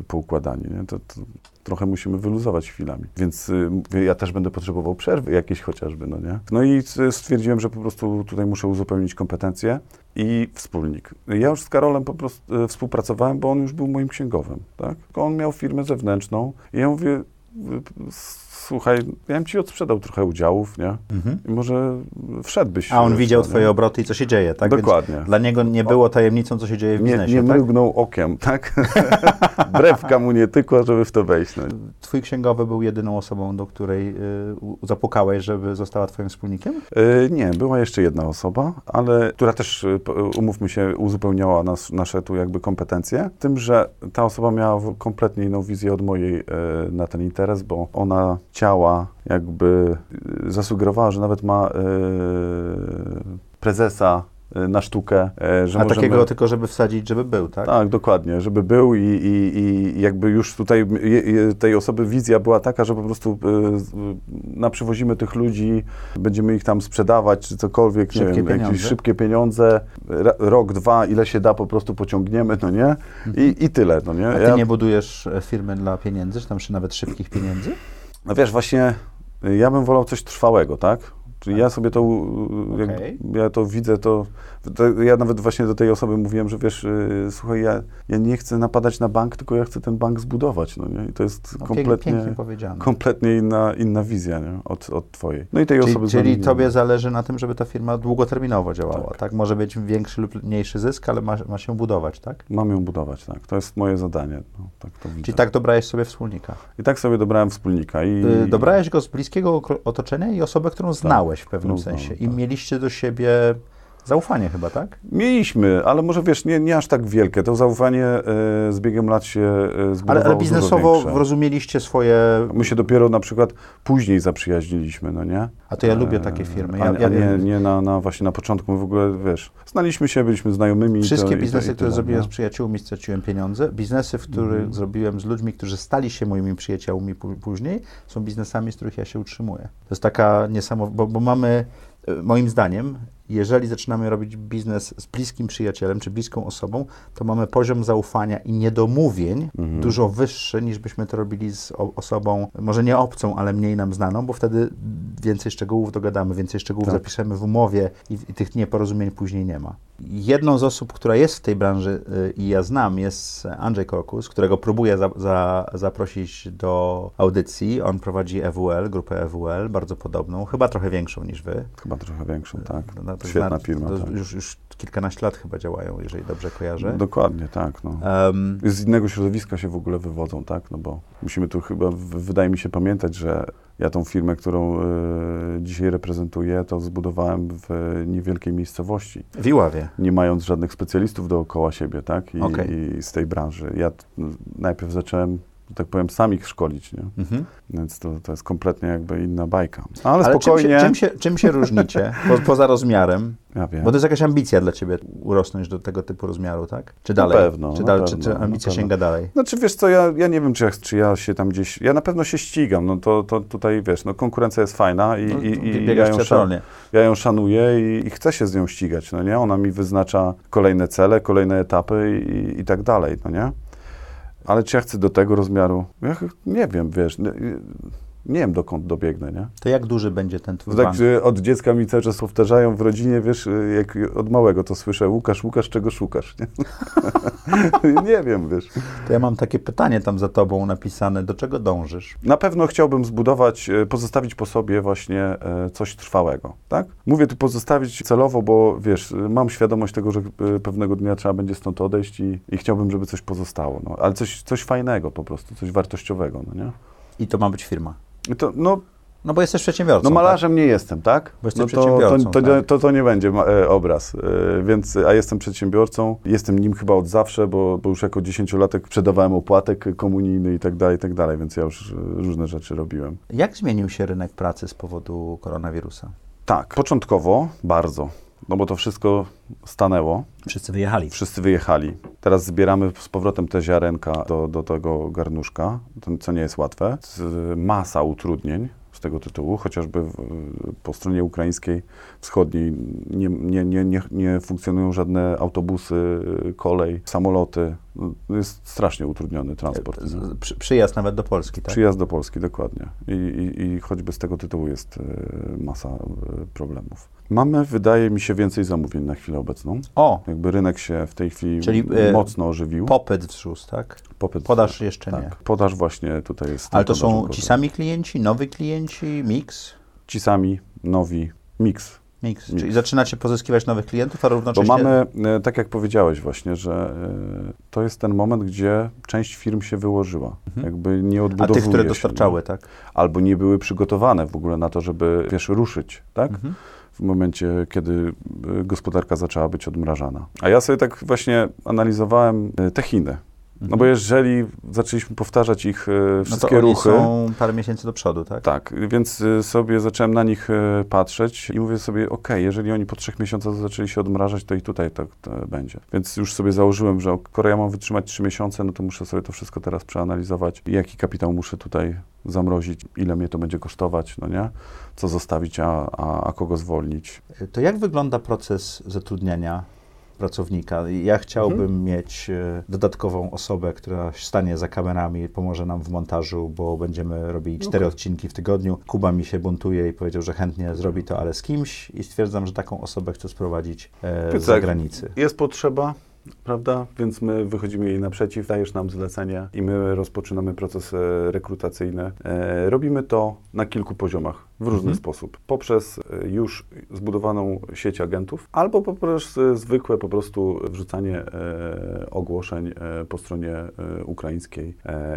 y, poukładani, nie? To, to trochę musimy wyluzować chwilami. Więc y, ja też będę potrzebował przerwy jakiejś chociażby, no nie? No i y, stwierdziłem, że po prostu tutaj muszę uzupełnić kompetencje i wspólnik. Ja już z Karolem po prostu y, współpracowałem, bo on już był moim księgowym, tak? On miał firmę zewnętrzną i ja mówię, słuchaj, ja bym ci odsprzedał trochę udziałów, nie? Mhm. I może wszedłbyś. A on widział twoje obroty i co się dzieje, tak? Dokładnie. Więc dla niego nie było tajemnicą, co się dzieje w biznesie, Nie, nie tak? mrugnął okiem, tak? Brewka mu nie tykła, żeby w to wejść. No. Twój księgowy był jedyną osobą, do której y, zapukałeś, żeby została twoim wspólnikiem? Y, nie, była jeszcze jedna osoba, ale która też, y, umówmy się, uzupełniała nas, nasze tu jakby kompetencje. Tym, że ta osoba miała kompletnie inną wizję od mojej y, na ten interes, bo ona ciała jakby y, zasugerowała, że nawet ma yy, prezesa y, na sztukę. Że A możemy... takiego tylko, żeby wsadzić, żeby był, tak? Tak, dokładnie, żeby był i, i, i jakby już tutaj tej osoby wizja była taka, że po prostu y, naprzywozimy tych ludzi, będziemy ich tam sprzedawać, czy cokolwiek, szybkie nie wiem, pieniądze. jakieś szybkie pieniądze, rok, dwa, ile się da, po prostu pociągniemy, no nie? I, mhm. i tyle, no nie? A ty ja... nie budujesz e, firmy dla pieniędzy, czy tam czy nawet szybkich pieniędzy? No wiesz, właśnie ja bym wolał coś trwałego, tak? Czyli ja sobie to, okay. ja to widzę, to, ja nawet właśnie do tej osoby mówiłem, że wiesz, yy, słuchaj, ja, ja nie chcę napadać na bank, tylko ja chcę ten bank zbudować, no nie? I to jest no, kompletnie, kompletnie inna, inna wizja, nie? Od, od twojej. No i tej czyli, osoby... Czyli tobie zależy na tym, żeby ta firma długoterminowo działała, tak? tak? Może być większy lub mniejszy zysk, ale ma, ma się budować, tak? Mam ją budować, tak. To jest moje zadanie, no, tak to widzę. Czyli tak dobrałeś sobie wspólnika? I tak sobie dobrałem wspólnika. I, yy, dobrałeś go z bliskiego otoczenia i osobę, którą znałeś w pewnym sensie. I tak. mieliście do siebie Zaufanie chyba, tak? Mieliśmy, ale może wiesz, nie, nie aż tak wielkie. To zaufanie e, z biegiem lat się e, zbudowało Ale, ale biznesowo rozumieliście swoje... My się dopiero na przykład później zaprzyjaźniliśmy, no nie? A to ja lubię takie firmy. Ja, a, ja a nie, nie na, na, właśnie na początku, my w ogóle, wiesz, znaliśmy się, byliśmy znajomymi. Wszystkie to, biznesy, i to, i które zrobiłem no. z przyjaciółmi, straciłem pieniądze. Biznesy, w których mhm. zrobiłem z ludźmi, którzy stali się moimi przyjaciółmi później, są biznesami, z których ja się utrzymuję. To jest taka niesamowita, bo, bo mamy, e, moim zdaniem, jeżeli zaczynamy robić biznes z bliskim przyjacielem czy bliską osobą, to mamy poziom zaufania i niedomówień mhm. dużo wyższy niż byśmy to robili z osobą, może nie obcą, ale mniej nam znaną, bo wtedy więcej szczegółów dogadamy, więcej szczegółów tak. zapiszemy w umowie i, i, tych nieporozumień później nie ma. Jedną z osób, która jest w tej branży y, i ja znam, jest Andrzej Korkus, którego próbuję za, za, zaprosić do audycji. On prowadzi EWL, grupę EWL, bardzo podobną, chyba trochę większą niż wy. Chyba trochę większą, tak. No, to Świetna firma. To tak. już, już kilkanaście lat chyba działają, jeżeli dobrze kojarzę. Dokładnie, tak. No. Um, z innego środowiska się w ogóle wywodzą, tak? No bo musimy tu chyba, wydaje mi się pamiętać, że ja tą firmę, którą y, dzisiaj reprezentuję, to zbudowałem w niewielkiej miejscowości. W Iławie. Nie mając żadnych specjalistów dookoła siebie, tak? I, okay. i z tej branży. Ja najpierw zacząłem tak powiem, sam ich szkolić, nie? Mhm. Więc to, to jest kompletnie jakby inna bajka. Ale, Ale spokojnie. Czym się, czym się, czym się różnicie po, poza rozmiarem? Ja wiem. Bo to jest jakaś ambicja dla ciebie urosnąć do tego typu rozmiaru, tak? Czy dalej? Na pewno. Czy, dalej, pewno, czy, czy ambicja sięga dalej? Znaczy wiesz co, ja, ja nie wiem, czy ja, czy ja się tam gdzieś... Ja na pewno się ścigam, no to, to tutaj wiesz, no konkurencja jest fajna i, no, i, i ja, ją szan, ja ją szanuję i, i, chcę się z nią ścigać, no nie? Ona mi wyznacza kolejne cele, kolejne etapy i, i tak dalej, no nie? Ale czy ja chcę do tego rozmiaru? Ja nie wiem, wiesz, nie, wiem dokąd dobiegnę, nie? To jak duży będzie ten twój tak, od dziecka mi cały czas powtarzają w rodzinie, wiesz, jak od małego to słyszę, Łukasz, Łukasz, czego szukasz, nie? nie wiem, wiesz. To ja mam takie pytanie tam za tobą napisane, do czego dążysz? Na pewno chciałbym zbudować, e, pozostawić po sobie właśnie e, coś trwałego, tak? Mówię tu pozostawić celowo, bo wiesz, mam świadomość tego, że e, pewnego dnia trzeba będzie stąd odejść i, i chciałbym, żeby coś pozostało, no. Ale coś, coś fajnego po prostu, coś wartościowego, no nie? I to ma być firma? To, no, no bo jesteś przedsiębiorcą. No malarzem tak? nie jestem, tak? Bo jesteś no to, przedsiębiorcą. To, to, tak. to, to, nie będzie e, obraz. E, więc, a jestem przedsiębiorcą. Jestem nim chyba od zawsze, bo, bo już jako dziesięciolatek sprzedawałem opłatek komunijny i tak dalej, i tak dalej, więc ja już e, różne rzeczy robiłem. Jak zmienił się rynek pracy z powodu koronawirusa? Tak, początkowo bardzo no bo to wszystko stanęło. Wszyscy wyjechali. Wszyscy wyjechali. Teraz zbieramy z powrotem te ziarenka do, do tego garnuszka, co nie jest łatwe. Masa utrudnień z tego tytułu, chociażby po stronie ukraińskiej, wschodniej nie, nie, nie, nie, nie funkcjonują żadne autobusy, kolej, samoloty no, jest strasznie utrudniony transport. Z- Przy, przyjazd nawet do Polski, tak? Przyjazd do Polski, dokładnie. I, i, I choćby z tego tytułu jest e, masa e, problemów. Mamy, wydaje mi się, więcej zamówień na chwilę obecną. O, Jakby rynek się w tej chwili Czyli, e, mocno ożywił. popyt wzrósł, tak? Popyt. Podaż jeszcze tak. nie. Podaż właśnie tutaj jest. Ale to są ci sami klienci, nowi klienci, mix? Ci sami, nowi, miks. Mix. Mix. Czyli zaczynacie pozyskiwać nowych klientów, a Bo równocześnie... mamy, e, tak jak powiedziałeś właśnie, że e, to jest ten moment, gdzie część firm się wyłożyła. Jakby nie Mhm. A odbudowuje tych, które się, dostarczały, nie? tak? Albo nie były przygotowane w ogóle na to, żeby, wiesz, ruszyć, tak? Mhm. W momencie, kiedy y, gospodarka zaczęła być odmrażana. A ja sobie tak właśnie analizowałem y, te Chiny. No bo jeżeli zaczęliśmy powtarzać ich y, Mhm. No to wszystkie ruchy, są parę miesięcy do przodu, tak? tak, więc y, sobie zacząłem na nich y, patrzeć i mówię sobie, okej, jeżeli oni po trzech miesiącach zaczęli się odmrażać, to i tutaj tak będzie. Więc już sobie założyłem, że skoro ja mam wytrzymać trzy miesiące, no to muszę sobie to wszystko teraz przeanalizować, jaki kapitał muszę tutaj zamrozić, ile mnie to będzie kosztować, no nie? Co zostawić, a, a, a kogo zwolnić. To jak wygląda proces zatrudniania pracownika? Ja chciałbym Mhm. mieć e, dodatkową osobę, która stanie za kamerami, pomoże nam w montażu, bo będziemy robili cztery odcinki w tygodniu. Kuba mi się buntuje i powiedział, że chętnie zrobi to, ale z kimś i stwierdzam, że taką osobę chcę sprowadzić e, Więc z tak, zagranicy. Jest potrzeba, prawda? Więc my wychodzimy jej naprzeciw, dajesz nam zlecenie i my rozpoczynamy proces rekrutacyjny. E, robimy to na kilku poziomach, w różny Mhm. sposób. Poprzez e, już zbudowaną sieć agentów, albo poprzez e, zwykłe po prostu wrzucanie e, ogłoszeń po stronie ukraińskiej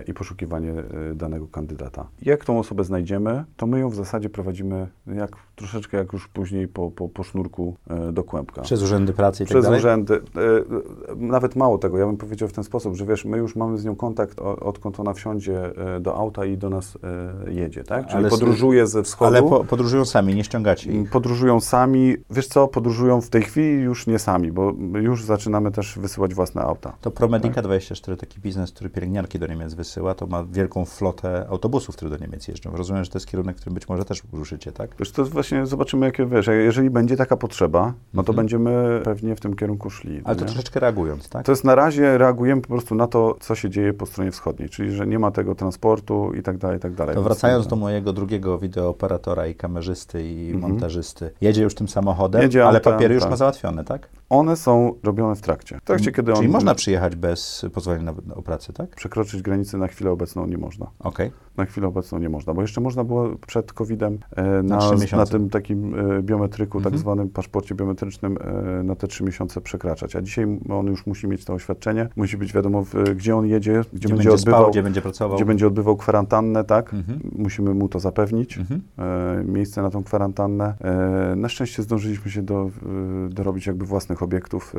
i poszukiwanie danego kandydata. Jak tą osobę znajdziemy, to my ją w zasadzie prowadzimy jak, troszeczkę jak już później po, po, po sznurku do kłębka. Przez urzędy pracy i tak Przez dalej? urzędy. Nawet mało tego, ja bym powiedział w ten sposób, że wiesz, my już mamy z nią kontakt, odkąd ona wsiądzie do auta i do nas jedzie, tak? Czyli Ale podróżuje ze wschodu. Ale po, podróżują sami, nie ściągacie ich. Podróżują sami. Wiesz co, podróżują w tej chwili już nie sami, bo już zaczynamy też wysyłać własne auta. To Promedica 24, taki biznes, który pielęgniarki do Niemiec wysyła, to ma wielką flotę autobusów, które do Niemiec jeżdżą. Rozumiem, że to jest kierunek, który być może też ruszycie, tak? Wiesz, to właśnie zobaczymy, jakie wiesz, jeżeli będzie taka potrzeba, no to Mhm. będziemy pewnie w tym kierunku szli. Ale to nie? troszeczkę reagując, tak? To jest na razie reagujemy po prostu na to, co się dzieje po stronie wschodniej, czyli że nie ma tego transportu i tak dalej, i tak dalej. To wracając do mojego drugiego wideooperatora i kamerzysty i Mhm. montażysty. Jedzie już tym samochodem, Jedzie ale papiery już tak. ma załatwione, tak? One są robione w trakcie. W trakcie, kiedy Czyli on można przyjechać bez pozwolenia na, o pracę, tak? przekroczyć granicę na chwilę obecną nie można. Okej. Na chwilę obecną nie można, bo jeszcze można było przed COVID-em e, Na na, na, tym takim e, biometryku, Mhm. tak zwanym paszporcie biometrycznym e, na te trzy miesiące przekraczać. A dzisiaj on już musi mieć to oświadczenie, musi być wiadomo, w, gdzie on jedzie, gdzie, Gdzie, będzie, odbywał, spał, gdzie będzie pracował. gdzie będzie odbywał kwarantannę, tak? Mhm. Musimy mu to zapewnić. Mhm. e, miejsce na tą kwarantannę. E, na szczęście zdążyliśmy się do, dorobić jakby własnych obiektów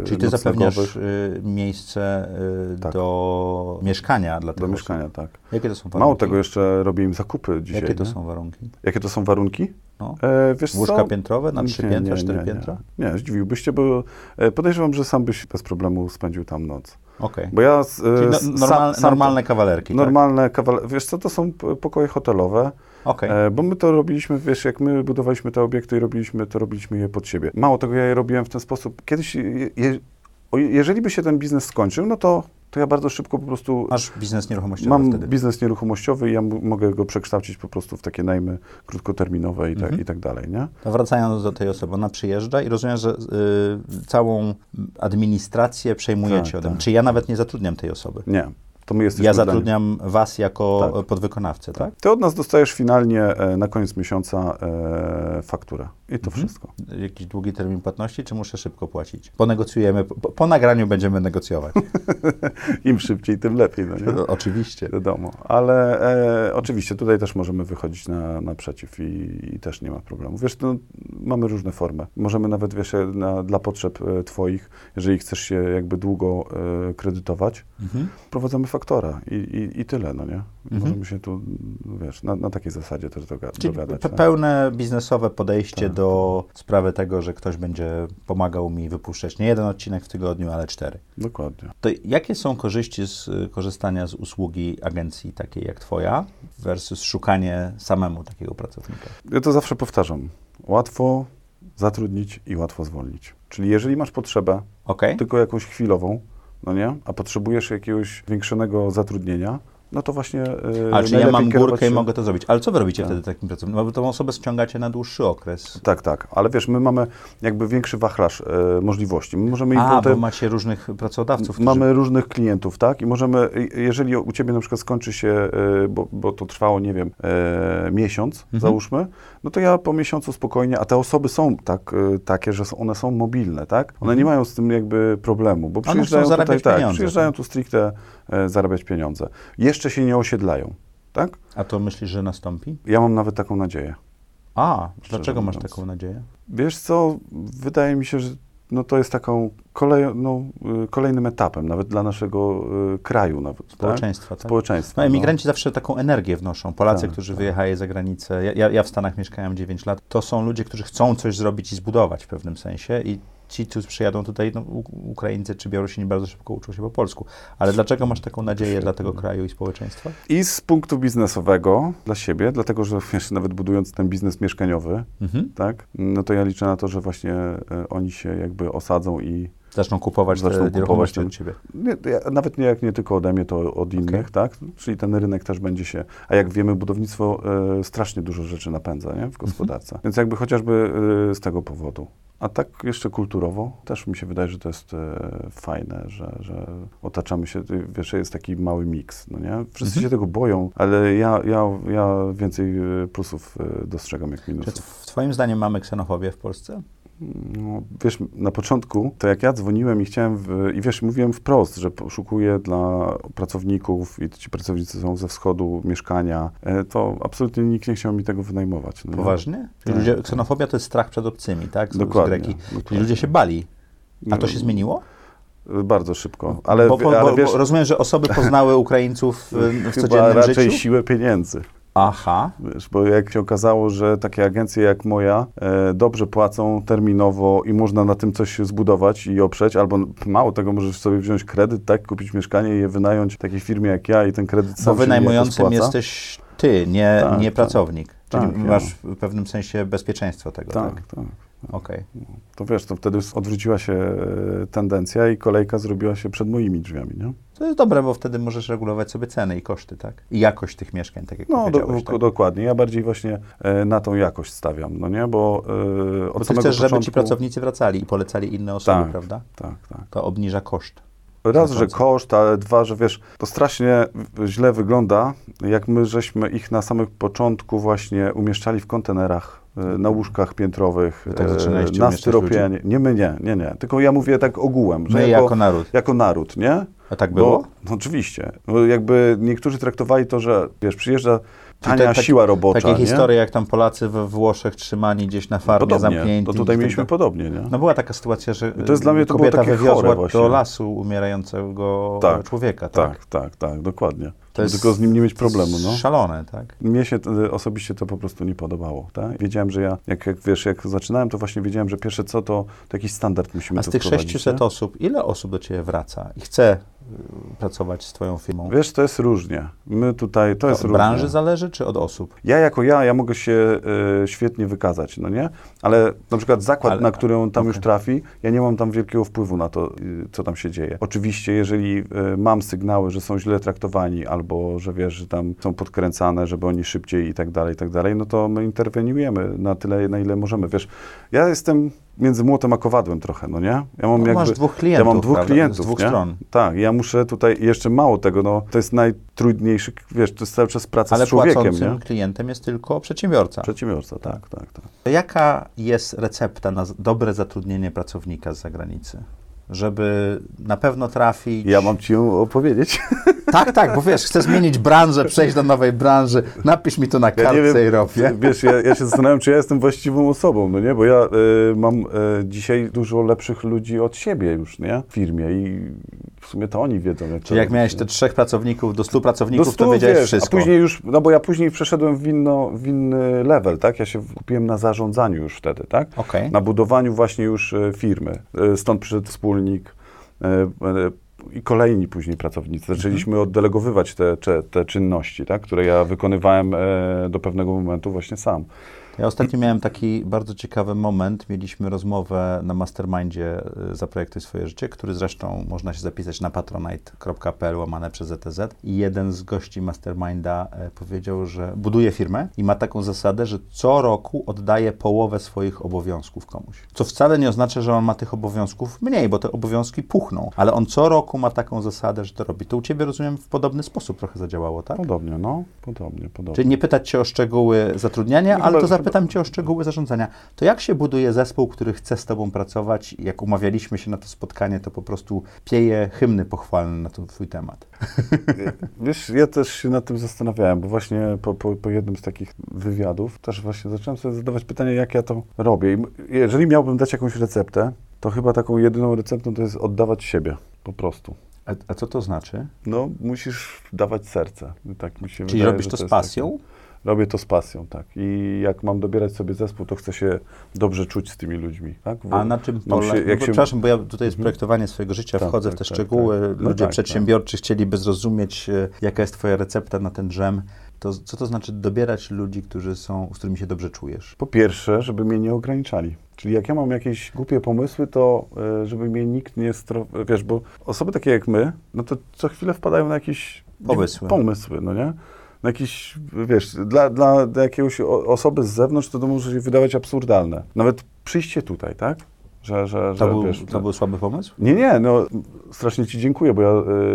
e, Czyli ty zapewniasz y, miejsce y, Tak. do mieszkania dla tych do osób. mieszkania, tak. Jakie to są warunki? Mało tego, jeszcze robię im zakupy dzisiaj. Jakie to nie? są warunki? Jakie to są warunki? No. E, Łóżka co? piętrowe na trzy piętra, nie, cztery nie, piętra? Nie, nie zdziwiłbyś się, bo e, podejrzewam, że sam byś bez problemu spędził tam noc. Okej. Bo ja... e, Czyli no, normal, sam- normalne kawalerki, Normalne kawale... Wiesz co, to są pokoje hotelowe, tak? Okej. e, bo my to robiliśmy, wiesz, jak my budowaliśmy te obiekty i robiliśmy, to robiliśmy je pod siebie. Mało tego, ja je robiłem w ten sposób. Kiedyś, je, je, jeżeli by się ten biznes skończył, no to, to ja bardzo szybko po prostu Masz biznes nieruchomościowy Mam wtedy. biznes nieruchomościowy i ja mogę go przekształcić po prostu w takie najmy krótkoterminowe i, tak Mhm. i tak dalej, nie? To wracając do tej osoby, ona przyjeżdża i rozumiem, że y, całą administrację przejmujecie Tak, ode mnie. tak. Czy ja nawet nie zatrudniam tej osoby? Nie, to my jesteśmy Ja zatrudniam was jako Tak. podwykonawcę, tak? Ty od nas dostajesz finalnie e, na koniec miesiąca e, fakturę i to Mhm. wszystko. Jakiś długi termin płatności, czy muszę szybko płacić? Ponegocjujemy, po, po nagraniu będziemy negocjować. Im szybciej, tym lepiej, no nie? No, Oczywiście. Wiadomo, ale e, oczywiście tutaj też możemy wychodzić na, naprzeciw i, i też nie ma problemu. Wiesz, no, mamy różne formy. Możemy nawet, wiesz, na, dla potrzeb e, twoich, jeżeli chcesz się jakby długo e, kredytować, Mhm. prowadzamy faktora i, i, i tyle, no nie? Mhm. Możemy się tu, wiesz, na, na takiej zasadzie też doga- Czyli dogadać. pe- pełne biznesowe podejście Tak. do sprawy tego, że ktoś będzie pomagał mi wypuszczać nie jeden odcinek w tygodniu, ale cztery. Dokładnie. To jakie są korzyści z korzystania z usługi agencji takiej jak Twoja versus szukanie samemu takiego pracownika? Ja to zawsze powtarzam. Łatwo zatrudnić i łatwo zwolnić. Czyli jeżeli masz potrzebę, Ok? tylko jakąś chwilową, no nie? A potrzebujesz jakiegoś większego zatrudnienia, no to właśnie. Yy, Ale czy ja mam górkę i mogę to zrobić. Ale co wy robicie tak. wtedy takim pracownikiem? No bo tą osobę ściągacie na dłuższy okres. Tak, tak. Ale wiesz, my mamy jakby większy wachlarz e, możliwości. My możemy A, potem, bo macie różnych pracodawców. Którzy... Mamy różnych klientów, tak? I możemy, jeżeli u ciebie na przykład skończy się, e, bo, bo to trwało, nie wiem, e, miesiąc, mhm. załóżmy, no to ja po miesiącu spokojnie, a te osoby są tak, e, takie, że one są mobilne, tak? One mhm. nie mają z tym jakby problemu, bo przyjeżdżają tutaj, tak, przyjeżdżają tu stricte e, zarabiać pieniądze. Jeszcze się nie osiedlają, tak? A to myślisz, że nastąpi? Ja mam nawet taką nadzieję. A, dlaczego masz taką nadzieję? Wiesz co, wydaje mi się, że no to jest taką kolej, no, y, kolejnym etapem, nawet dla naszego y, kraju. Nawet, tak? Społeczeństwa. Tak? tak? Społeczeństwa. No, emigranci no. zawsze taką energię wnoszą. Polacy, tak, którzy tak. wyjechali za granicę, ja, ja w Stanach mieszkałem 9 lat, to są ludzie, którzy chcą coś zrobić i zbudować w pewnym sensie i ci, którzy przyjadą tutaj, no, Ukraińcy czy Białorusini bardzo szybko uczą się po polsku. Ale dlaczego masz taką nadzieję dla tego kraju i społeczeństwa? I z punktu biznesowego dla siebie, dlatego że wiesz, nawet budując ten biznes mieszkaniowy, mhm. tak, no to ja liczę na to, że właśnie e, oni się jakby osadzą i Zaczną kupować Zaczną te kupować ten, od ciebie. Nie, nawet nie jak nie tylko ode mnie, to od innych, okay. tak? Czyli ten rynek też będzie się. A jak wiemy, budownictwo e, strasznie dużo rzeczy napędza nie? w gospodarce. Mhm. Więc jakby chociażby e, z tego powodu. A tak jeszcze kulturowo też mi się wydaje, że to jest e, fajne, że, że otaczamy się, wiesz, jest taki mały miks, no nie? Wszyscy mhm. się tego boją, ale ja, ja, ja więcej plusów dostrzegam jak minusów. Czy twoim zdaniem mamy ksenofobię w Polsce? No, wiesz, na początku, to jak ja dzwoniłem i chciałem, w, i wiesz, mówiłem wprost, że poszukuję dla pracowników i ci pracownicy są ze wschodu mieszkania, e, to absolutnie nikt nie chciał mi tego wynajmować. No Poważnie? Tak, ludzie, ksenofobia to jest strach przed obcymi, tak? Z, dokładnie, z dokładnie. ludzie się bali. A to się zmieniło? Bardzo szybko. Ale, bo, bo, ale wiesz, bo rozumiem, że osoby poznały Ukraińców w codziennym raczej życiu? siłę pieniędzy. Aha. Wiesz, bo jak się okazało, że takie agencje jak moja e, dobrze płacą terminowo i można na tym coś zbudować i oprzeć, albo mało tego, możesz sobie wziąć kredyt, tak, kupić mieszkanie i je wynająć takiej firmie jak ja i ten kredyt sam Bo wynajmującym jesteś ty, nie, tak, nie tak. pracownik. Czyli tak, masz ja. w pewnym sensie bezpieczeństwo tego, tak? Tak, tak. Okay. To wiesz, to wtedy odwróciła się e, tendencja i kolejka zrobiła się przed moimi drzwiami, nie? To jest dobre, bo wtedy możesz regulować sobie ceny i koszty, tak? I jakość tych mieszkań, tak jak No, do, tak? dokładnie. Ja bardziej właśnie e, na tą jakość stawiam, no nie? Bo e, od bo ty chcesz, początku... żeby ci pracownicy wracali i polecali inne osoby, tak, prawda? Tak, tak. To obniża koszt. Raz, że koszt, ale dwa, że wiesz, to strasznie źle wygląda, jak my żeśmy ich na samym początku właśnie umieszczali w kontenerach na łóżkach piętrowych, tak e, na styropianie. Nie my nie, nie, nie. Tylko ja mówię tak ogółem. Że my jako, jako naród. Jako naród, nie? A tak było? Bo, no, oczywiście. Bo jakby niektórzy traktowali to, że wiesz, przyjeżdża tania te, siła robocza. Takie nie? historie, jak tam Polacy we Włoszech trzymani gdzieś na farmie podobnie, zamknięci. To tutaj mieliśmy podobnie, nie? No była taka sytuacja, że to jest dla mnie to kobieta wywiozła do lasu umierającego tak, człowieka. Tak, tak, tak, tak dokładnie. To jest tylko z nim nie mieć problemu. No. Szalone, tak? Mnie się osobiście to po prostu nie podobało. Tak? Wiedziałem, że ja, jak, jak wiesz, jak zaczynałem, to właśnie wiedziałem, że pierwsze co, to, to jakiś standard musimy A z tych 600 nie? osób, ile osób do Ciebie wraca i chce pracować z Twoją firmą? Wiesz, to jest różnie. My tutaj, to, to jest od różnie. branży zależy, czy od osób? Ja jako ja, ja mogę się y, świetnie wykazać, no nie? Ale na przykład zakład, Ale, na który on tam okay. już trafi, ja nie mam tam wielkiego wpływu na to, y, co tam się dzieje. Oczywiście, jeżeli y, mam sygnały, że są źle traktowani, albo że wiesz, że tam są podkręcane, żeby oni szybciej i tak dalej, i tak dalej, no to my interweniujemy na tyle, na ile możemy. Wiesz, ja jestem między młotem a kowadłem trochę, no nie? Ja mam no, jakby, masz dwóch klientów, Ja mam dwóch prawda? klientów, Z dwóch nie? stron. Tak, ja muszę tutaj, jeszcze mało tego, no, to jest najtrudniejszy, wiesz, to jest cały czas praca Ale z człowiekiem, Ale nie? klientem jest tylko przedsiębiorca. Przedsiębiorca, tak, tak, tak. Jaka jest recepta na dobre zatrudnienie pracownika z zagranicy? Żeby na pewno trafić. Ja mam ci ją opowiedzieć. Tak, tak, bo wiesz, chcę zmienić branżę, przejść do nowej branży. Napisz mi to na kartce ja wiem, i robię. Wiesz, ja, ja, się zastanawiam, czy ja jestem właściwą osobą, no nie? Bo ja y, mam y, dzisiaj dużo lepszych ludzi od siebie już, nie? W firmie i w sumie to oni wiedzą, jak Czyli jak miałeś te trzech pracowników do stu pracowników, do stu, to wiedziałeś wiesz, wszystko. A później już, no bo ja później przeszedłem w, inno, w inny level, tak? Ja się kupiłem na zarządzaniu już wtedy, tak? Okay. Na budowaniu właśnie już firmy. Stąd przyszedł wspólnik, E, e, i kolejni później pracownicy. Zaczęliśmy mhm. oddelegowywać te, te, te czynności, tak, które ja wykonywałem e, do pewnego momentu właśnie sam. Ja ostatnio miałem taki bardzo ciekawy moment. Mieliśmy rozmowę na mastermindzie y, Zaprojektuj swoje życie, który zresztą można się zapisać na patronite.pl łamane przez ETZ. I jeden z gości masterminda e, powiedział, że buduje firmę i ma taką zasadę, że co roku oddaje połowę swoich obowiązków komuś. Co wcale nie oznacza, że on ma tych obowiązków mniej, bo te obowiązki puchną, ale on co roku ma taką zasadę, że to robi. To u Ciebie, rozumiem, w podobny sposób trochę zadziałało, tak? Podobnie, no. Podobnie, podobnie. Czyli nie pytać Cię o szczegóły zatrudniania, ale to zapytam Cię o szczegóły zarządzania. To jak się buduje zespół, który chce z Tobą pracować? Jak umawialiśmy się na to spotkanie, to po prostu pieje hymny pochwalne na ten Twój temat. Wiesz, ja też się nad tym zastanawiałem, bo właśnie po, po, po jednym z takich wywiadów też właśnie zacząłem sobie zadawać pytanie, jak ja to robię. I jeżeli miałbym dać jakąś receptę, to chyba taką jedyną receptą to jest oddawać siebie, po prostu. A, a co to znaczy? No, musisz dawać serce. Tak mi się Czyli wydaje, robisz to z pasją? Robię to z pasją, tak. I jak mam dobierać sobie zespół, to chcę się dobrze czuć z tymi ludźmi, tak? Bo A na czym mam polega? się- jak bo, się- Przepraszam, bo ja tutaj jest projektowanie swojego życia, Tak, wchodzę tak, w te tak, szczegóły. tak. No Ludzie tak, przedsiębiorczy chcieliby zrozumieć, e, jaka jest Twoja recepta na ten drzem. To, co to znaczy dobierać ludzi, którzy są, z którymi się dobrze czujesz? Po pierwsze, żeby mnie nie ograniczali. Czyli jak ja mam jakieś głupie pomysły, to y, żeby mnie nikt nie stro... Wiesz, bo osoby takie jak my, no to co chwilę wpadają na jakieś Pomysły. pomysły no nie? Na jakieś, wiesz, dla, dla, o- osoby z zewnątrz to to może się wydawać absurdalne. Nawet przyjście tutaj, tak? Że, że, że To, był, wiesz, to był słaby pomysł? Nie, nie, no strasznie Ci dziękuję, bo ja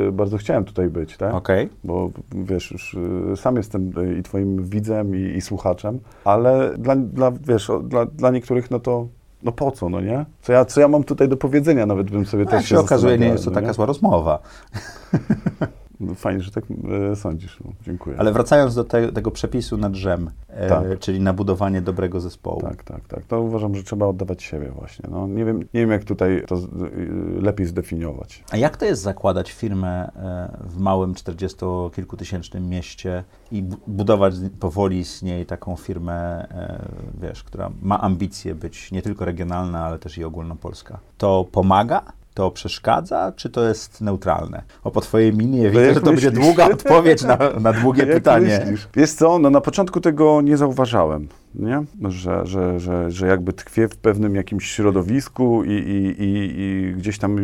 y, bardzo chciałem tutaj być, tak? Okej. Bo wiesz, już y, sam jestem y, i twoim widzem, i, i słuchaczem, ale dla, dla, wiesz, o, dla, dla niektórych no to, no po co, no nie? Co ja, co ja mam tutaj do powiedzenia, nawet bym sobie No, też jak się okazuje, nie jest to no taka zła rozmowa. Fajnie, że tak y, sądzisz, no, dziękuję. Ale wracając do te, tego przepisu na drzem, e, Tak. czyli na budowanie dobrego zespołu. Tak, tak, tak. To uważam, że trzeba oddawać siebie właśnie. No, nie, wiem, nie wiem, jak tutaj to z- y, lepiej zdefiniować. A jak to jest zakładać firmę e, w małym, 40-kilkutysięcznym mieście i bu- budować powoli z niej taką firmę, e, wiesz, która ma ambicje być nie tylko regionalna, ale też i ogólnopolska? To pomaga? To przeszkadza, czy to jest neutralne? O, po twojej minie widzę, jak że to będzie myślisz? długa odpowiedź na, na długie Jak pytanie. myślisz? Wiesz co, no na początku tego nie zauważałem, nie? Że, że, że, że jakby tkwię w pewnym jakimś środowisku i, i, i, i gdzieś tam,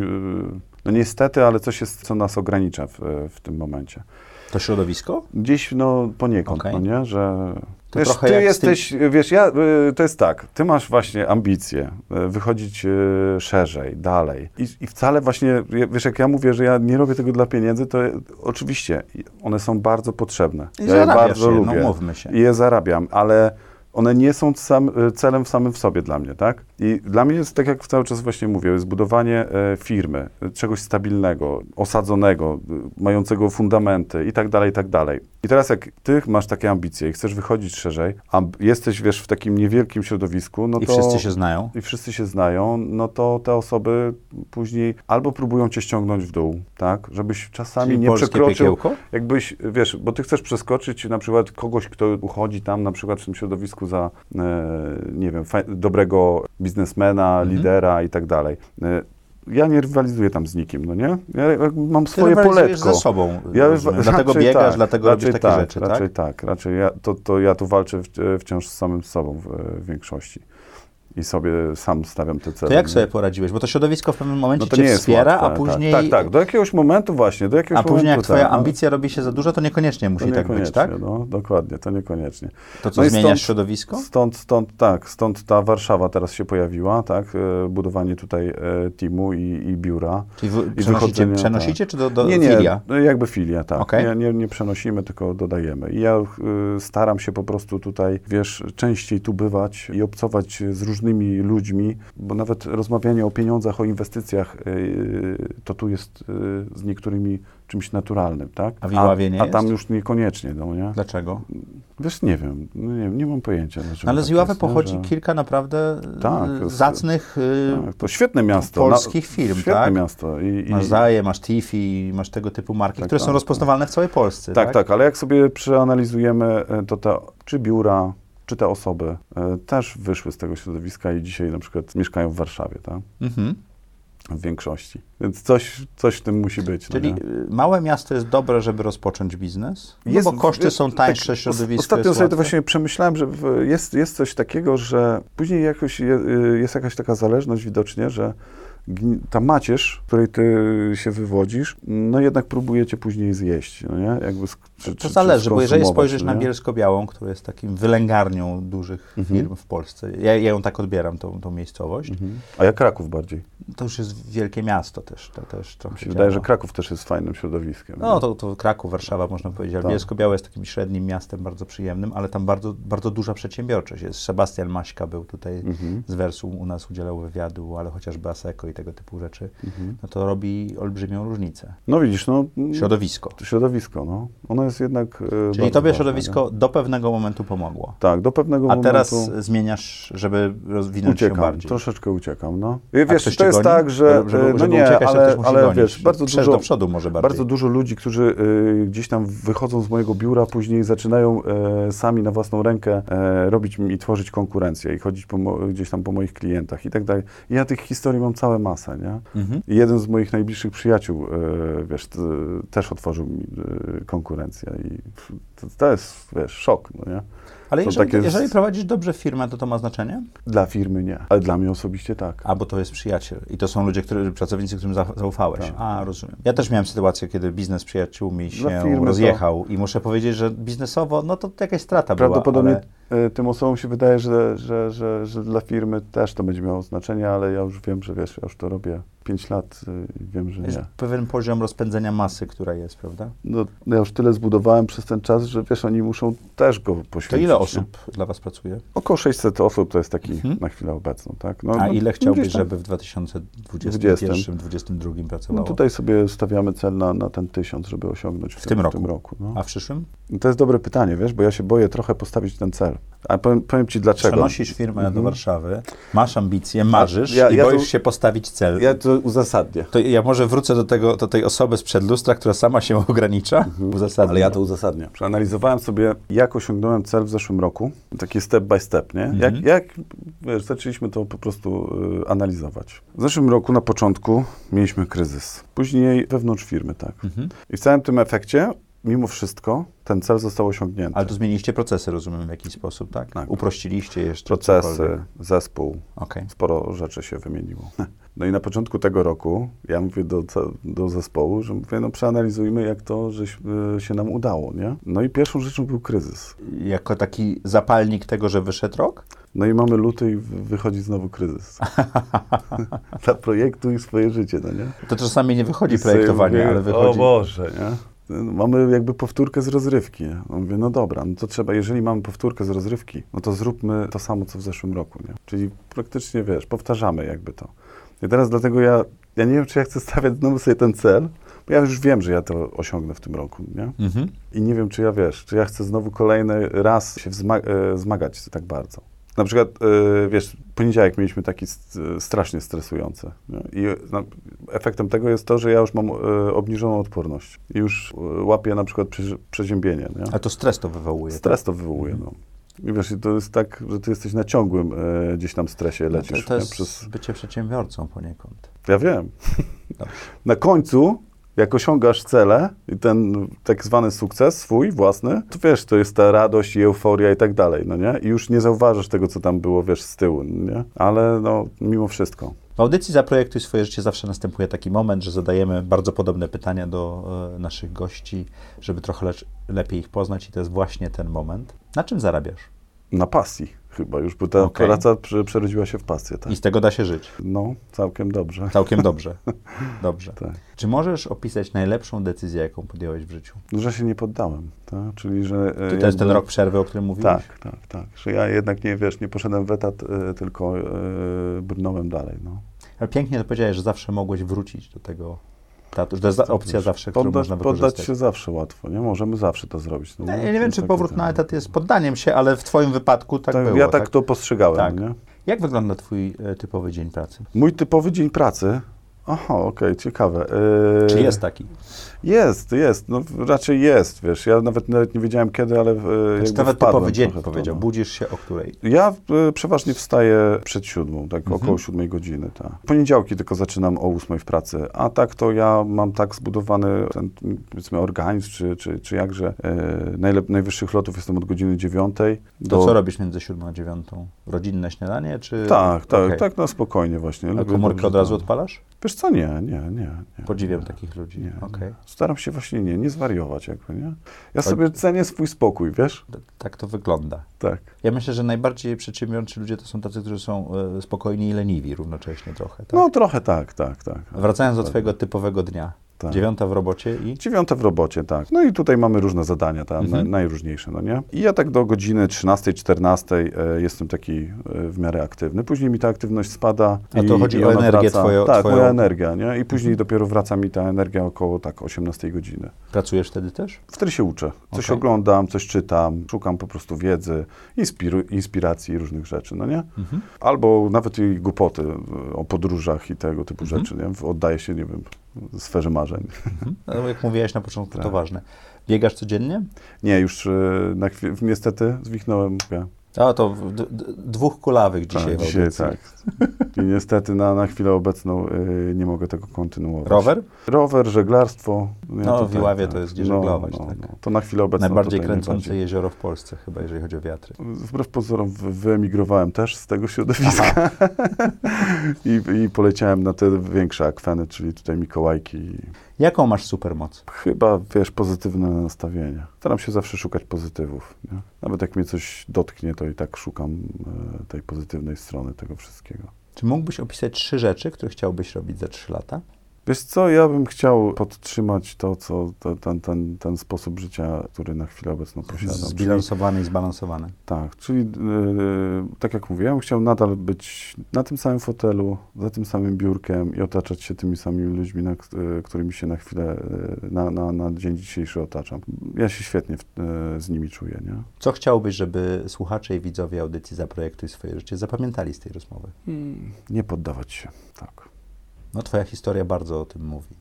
no niestety, ale coś jest, co nas ogranicza w, w tym momencie. To środowisko? Gdzieś, no poniekąd, Okej. no nie? Że... To wiesz, ty jesteś, wiesz, ja, y, to jest tak, ty masz właśnie ambicje, y, wychodzić y, szerzej, dalej I, i wcale właśnie, wiesz, jak ja mówię, że ja nie robię tego dla pieniędzy, to oczywiście one są bardzo potrzebne. I ja je bardzo je, lubię no mówmy się. i je zarabiam, ale one nie są sam, celem samym w sobie dla mnie, tak? I dla mnie jest, tak jak cały czas właśnie mówię, jest budowanie e, firmy, e, czegoś stabilnego, osadzonego, e, mającego fundamenty i tak dalej, i tak dalej. I teraz jak ty masz takie ambicje i chcesz wychodzić szerzej, a jesteś, wiesz, w takim niewielkim środowisku, no I to... wszyscy się znają. I wszyscy się znają, no to te osoby później albo próbują cię ściągnąć w dół, tak? Żebyś czasami Czyli nie przekroczył piekiełko? jakbyś, wiesz, bo ty chcesz przeskoczyć na przykład kogoś, kto uchodzi tam na przykład w tym środowisku za, e, nie wiem, dobrego biznesmena, Mhm. lidera i tak dalej. E, ja nie rywalizuję tam z nikim, no nie? Ja mam Ty swoje poletko. ze sobą, Ja rozumiem. dlatego raczej biegasz, tak, dlatego robisz raczej takie tak, rzeczy, raczej tak? tak, raczej ja, to, to ja tu walczę w, wciąż z samym sobą w, w większości. I sobie sam stawiam te cele. To jak sobie poradziłeś? Bo to środowisko w pewnym momencie No cię wspiera, łatwe, a później... Tak, tak, tak, do jakiegoś momentu właśnie, do jakiegoś A później jak momentu, twoja tak, no. ambicja robi się za dużo, to niekoniecznie musi To tak być, niekoniecznie, tak? No, dokładnie, to niekoniecznie. To co, No zmieniasz stąd- środowisko? Stąd, stąd, tak, stąd ta Warszawa teraz się pojawiła, tak, e, budowanie tutaj e, teamu i, i biura. Czyli wy, I przenosicie, wychodzenie, przenosicie czy do, do nie, nie, filia? no jakby filia, tak. Okej. Nie, nie, nie przenosimy, tylko dodajemy. I ja y, staram się po prostu tutaj, wiesz, częściej tu bywać i obcować z różnymi ludźmi, bo nawet rozmawianie o pieniądzach, o inwestycjach, y, to tu jest y, z niektórymi czymś naturalnym, tak? A w Iławie nie a, a tam jest? już niekoniecznie, no nie? Dlaczego? Wiesz, nie wiem, no nie, nie mam pojęcia. dlaczego Ale z tak Iławy nie? pochodzi Że- kilka naprawdę Tak, y, jest- zacnych Tak, to świetne miasto. polskich firm, Świetne tak? miasto. I, i, Masz Zaje, masz Tifi, masz tego typu marki, Tak, które są tak, rozpoznawalne w całej Polsce, Tak, tak? tak, ale jak sobie przeanalizujemy, to te, czy biura, czy te osoby e, też wyszły z tego środowiska i dzisiaj na przykład mieszkają w Warszawie, tak? Mhm. w większości. Więc coś, coś w tym musi być. Czyli no małe miasto jest dobre, żeby rozpocząć biznes? No jest, bo koszty jest, są tańsze, tak, środowisko Ostatnio sobie to właśnie przemyślałem, że jest, jest coś takiego, że później jakoś je, y, jest jakaś taka zależność widocznie, że ta macierz, której ty się wywodzisz, no jednak próbujecie później zjeść, no nie? Jakby czy, to czy, zależy, bo jeżeli spojrzysz na Bielsko-Białą, która jest takim wylęgarnią dużych mhm. firm w Polsce, ja, ja, ją tak odbieram, tą, tą miejscowość. Mhm. A jak Kraków bardziej? To już jest wielkie miasto też. To, też trochę się wydaje, że Kraków też jest fajnym środowiskiem. No, to, to Kraków, Warszawa można powiedzieć, ale tak. Bielsko-Biała jest takim średnim miastem, bardzo przyjemnym, ale tam bardzo, bardzo duża przedsiębiorczość jest. Sebastian Maśka był tutaj mhm. z Wersu, u nas udzielał wywiadu, ale chociażby Aseko i tego typu rzeczy, mhm. no to robi olbrzymią różnicę. No widzisz, no... Środowisko. Środowisko, no. Ono jest jednak... E, Czyli tobie środowisko do pewnego momentu pomogło. Tak, do pewnego momentu... A teraz zmieniasz, żeby rozwinąć uciekam, się bardziej. troszeczkę uciekam, no. Wiesz, to jest goni? tak, że... Żeby, żeby, no nie, uciekać, ale, ale wiesz, bardzo dużo, do przodu może bardziej. bardzo dużo ludzi, którzy y, gdzieś tam wychodzą z mojego biura, później zaczynają y, sami na własną rękę y, robić i tworzyć konkurencję i chodzić po, gdzieś tam po moich klientach i tak dalej. I ja tych historii mam całe masę, nie? Mhm. I jeden z moich najbliższych przyjaciół, wiesz, też otworzył mi konkurencję i to, jest, wiesz, szok, no nie? Ale jeżeli, takie... jeżeli, prowadzisz dobrze firmę, to to ma znaczenie? Dla firmy nie, ale dla mnie osobiście tak. A, bo to jest przyjaciel i to są ludzie, którzy, pracownicy, którym zaufałeś. Tak. A, rozumiem. Ja też miałem sytuację, kiedy biznes przyjaciółmi się rozjechał to... i muszę powiedzieć, że biznesowo, no to jakaś strata Prawdopodobnie była, ale... tym osobom się wydaje, że, że, że, że dla firmy też to będzie miało znaczenie, ale ja już wiem, że wiesz, ja już to robię 5 lat i wiem, że jest nie. pewien poziom rozpędzenia masy, która jest, prawda? No, ja już tyle zbudowałem przez ten czas, że wiesz, oni muszą też go poświęcić. To ile osób nie? dla Was pracuje? Około 600 osób to jest taki mhm. na chwilę obecną, tak? No, A no, ile chciałbyś, żeby w 2021-2022 pracowało? No tutaj sobie stawiamy cel na, na ten tysiąc, żeby osiągnąć w, w tym, roku. W tym roku no. A w przyszłym? To jest dobre pytanie, wiesz, bo ja się boję trochę postawić ten cel. A powiem, powiem Ci dlaczego. Przenosisz firmę mhm. do Warszawy, masz ambicje, marzysz ja, i ja boisz to, się postawić cel. Ja to uzasadnię. To ja może wrócę do, tego, do tej osoby sprzed lustra, która sama się ogranicza. Mhm. Uzasadnię. Ale ja to uzasadnię. Przeanalizowałem sobie, jak osiągnąłem cel w zeszłym roku. Taki step by step, nie? Mhm. Jak, jak wiesz, zaczęliśmy to po prostu y, analizować. W zeszłym roku na początku mieliśmy kryzys. Później wewnątrz firmy, tak. Mhm. I w całym tym efekcie mimo wszystko ten cel został osiągnięty. Ale tu zmieniliście procesy, rozumiem, w jakiś sposób, tak? tak. Uprościliście jeszcze. Procesy, cokolwiek. zespół, okay. sporo rzeczy się wymieniło. No i na początku tego roku ja mówię do, do zespołu, że mówię, no przeanalizujmy, jak to że się nam udało, nie? No i pierwszą rzeczą był kryzys. Jako taki zapalnik tego, że wyszedł rok? No i mamy luty i wychodzi znowu kryzys. Dla projektu i swoje życie, no nie? To czasami nie wychodzi projektowanie, mówię, ale wychodzi... O Boże, nie? Mamy jakby powtórkę z rozrywki. No mówię, no dobra, no to trzeba, jeżeli mamy powtórkę z rozrywki, no to zróbmy to samo, co w zeszłym roku, nie? Czyli praktycznie, wiesz, powtarzamy jakby to. I teraz dlatego ja, ja nie wiem, czy ja chcę stawiać znowu sobie ten cel, bo ja już wiem, że ja to osiągnę w tym roku, nie? Mhm. I nie wiem, czy ja, wiesz, czy ja chcę znowu kolejny raz się e, zmagać tak bardzo. Na przykład, yy, wiesz, poniedziałek mieliśmy taki st strasznie stresujący. Nie? I no, efektem tego jest to, że ja już mam y, obniżoną odporność. I już y, łapię na przykład prze przeziębienie. Nie? A to stres to wywołuje. Stres tak? to wywołuje, mhm. no. I wiesz, to jest tak, że ty jesteś na ciągłym y, gdzieś tam stresie, lecisz. No to, to jest przez... bycie przedsiębiorcą poniekąd. Ja wiem. na końcu jak osiągasz cele i ten tak zwany sukces swój, własny, to wiesz, to jest ta radość i euforia i tak dalej, no nie? I już nie zauważasz tego, co tam było, wiesz, z tyłu, nie? Ale no, mimo wszystko. W audycji Zaprojektuj swoje życie zawsze następuje taki moment, że zadajemy bardzo podobne pytania do e, naszych gości, żeby trochę lepiej ich poznać i to jest właśnie ten moment. Na czym zarabiasz? Na pasji chyba już, bo ta okay. praca przerodziła się w pasję. Tak. I z tego da się żyć? No, całkiem dobrze. Całkiem dobrze. Dobrze. tak. Czy możesz opisać najlepszą decyzję, jaką podjąłeś w życiu? No, że się nie poddałem, tak? Czyli, że... E, to jest ten rok przerwy, o którym mówiłeś? Tak, tak, tak. Że ja jednak nie, wiesz, nie poszedłem w etat, y, tylko y, brnąłem dalej, no. Ale pięknie to powiedziałeś, że zawsze mogłeś wrócić do tego to jest opcja zawsze, którą można wykorzystać. Poddać się zawsze łatwo, nie? Możemy zawsze to zrobić. No, ja nie wiem, czy powrót na etat jest poddaniem się, ale w twoim wypadku tak, tak było. Ja tak, tak, to postrzegałem, tak. nie? Jak wygląda twój e, typowy dzień pracy? Mój typowy dzień pracy Aha, okej, okay, ciekawe. Yy... Czy jest taki? Jest, jest. No, raczej jest, wiesz. Ja nawet, nawet nie wiedziałem kiedy, ale znaczy, nawet typowy dzień powiedział. No. Budzisz się o której? Ja y, przeważnie wstaję przed siódmą, tak mhm. około siódmej godziny. Tak. Poniedziałki tylko zaczynam o ósmej w pracy, a tak to ja mam tak zbudowany ten, powiedzmy, organizm, czy, czy, czy jakże y, najlep- najwyższych lotów jestem od godziny dziewiątej. Do... To co robisz między siódmą a dziewiątą? Rodzinne śniadanie, czy... Tak, tak, okay. tak, no spokojnie właśnie. A komórkę od razu odpalasz? Wiesz co, nie, nie, nie. nie Podziwiam nie, takich ludzi. Nie, okay. Staram się właśnie nie, nie zwariować jakby, nie? Ja sobie cenię swój spokój, wiesz? Tak to wygląda. Tak. Ja myślę, że najbardziej przedsiębiorczy ludzie to są tacy, którzy są e, spokojni i leniwi równocześnie trochę. Tak? No trochę tak, tak, tak. Wracając do twojego typowego dnia. Tak. Dziewiąta w robocie i? Dziewiąta w robocie, tak. No i tutaj mamy różne zadania, tam mhm. najróżniejsze, no nie? I ja tak do godziny 13, 14 e, jestem taki e, w miarę aktywny. Później mi ta aktywność spada. A to i, chodzi i o energię wraca, twoją? Tak, twoją... moja energia, nie? I później mhm. dopiero wraca mi ta energia około tak 18 godziny. Pracujesz wtedy też? Wtedy się uczę. Coś okay. oglądam, coś czytam, szukam po prostu wiedzy, inspiru, inspiracji różnych rzeczy, no nie? Mhm. Albo nawet i głupoty o podróżach i tego typu mhm. rzeczy, nie? Oddaję się, nie wiem, sferze marzeń. Mhm. No, jak mówiłeś na początku, tak. to ważne. Biegasz codziennie? Nie, już e, na niestety zwichnąłem. Ja. A to dwóch kulawych dzisiaj. Tak, dzisiaj tak. I niestety na, na chwilę obecną y, nie mogę tego kontynuować. Rower? Rower, żeglarstwo. Ja no, w Iławie tak, to jest gdzie no, żeglować. No, tak. no, to na chwilę obecną. Najbardziej kręcące jezioro w Polsce, chyba jeżeli chodzi o wiatry. Wbrew pozorom wyemigrowałem też z tego środowiska I, I, poleciałem na te większe akweny, czyli tutaj Mikołajki. Jaką masz supermoc? Chyba, wiesz, pozytywne nastawienie. Staram się zawsze szukać pozytywów. Nie? Nawet jak mnie coś dotknie, to i tak szukam e, tej pozytywnej strony tego wszystkiego. Czy mógłbyś opisać trzy rzeczy, które chciałbyś robić za trzy lata? Wiesz co, ja bym chciał podtrzymać to, co to, ten, ten, ten sposób życia, który na chwilę obecną posiadam. Zbilansowany czyli, i zbalansowany. Tak, czyli yy, tak jak mówiłem, chciał nadal być na tym samym fotelu, za tym samym biurkiem i otaczać się tymi samymi ludźmi, na, yy, którymi się na chwilę, yy, na, na, na dzień dzisiejszy otaczam. Ja się świetnie w, z nimi czuję. Nie? Co chciałbyś, żeby słuchacze i widzowie audycji Zaprojektuj swoje życie zapamiętali z tej rozmowy? Hmm, nie poddawać się, tak. No, twoja historia bardzo o tym mówi.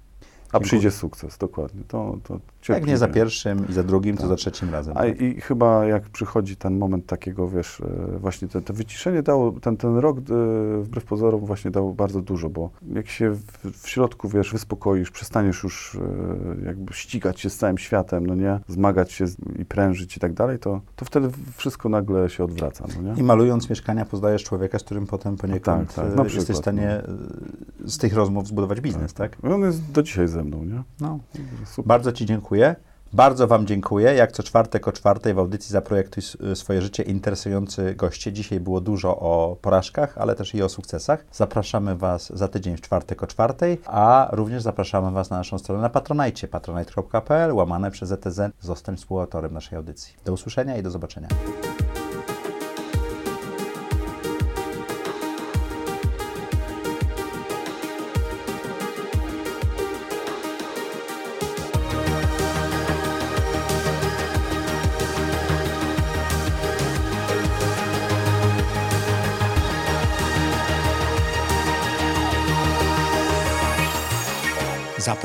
A przyjdzie sukces, dokładnie. To, to jak nie za pierwszym i za drugim, tak. to za trzecim razem. A tak? i chyba jak przychodzi ten moment takiego, wiesz, e, właśnie to, to wyciszenie dało, ten, ten rok e, wbrew pozorom właśnie dało bardzo dużo, bo jak się w, w środku, wiesz, wyspokoisz, przestaniesz już e, jakby ścigać się z całym światem, no nie, zmagać się i prężyć i tak dalej, to, to wtedy wszystko nagle się odwraca, no nie? I malując mieszkania poznajesz człowieka, z którym potem poniekąd tak, tak, jesteś w stanie no. z tych rozmów zbudować biznes, tak? tak? On jest do dzisiaj ze mną, nie? No, Super. bardzo Ci dziękuję dziękuję. Bardzo Wam dziękuję. Jak co czwartek o czwartej w audycji Zaprojektuj swoje życie interesujący goście. Dzisiaj było dużo o porażkach, ale też i o sukcesach. Zapraszamy Was za tydzień w czwartek o czwartej, a również zapraszamy Was na naszą stronę na Patronite, patronite.pl, łamane przez ETZ. Zostań współautorem naszej audycji. Do usłyszenia i do zobaczenia.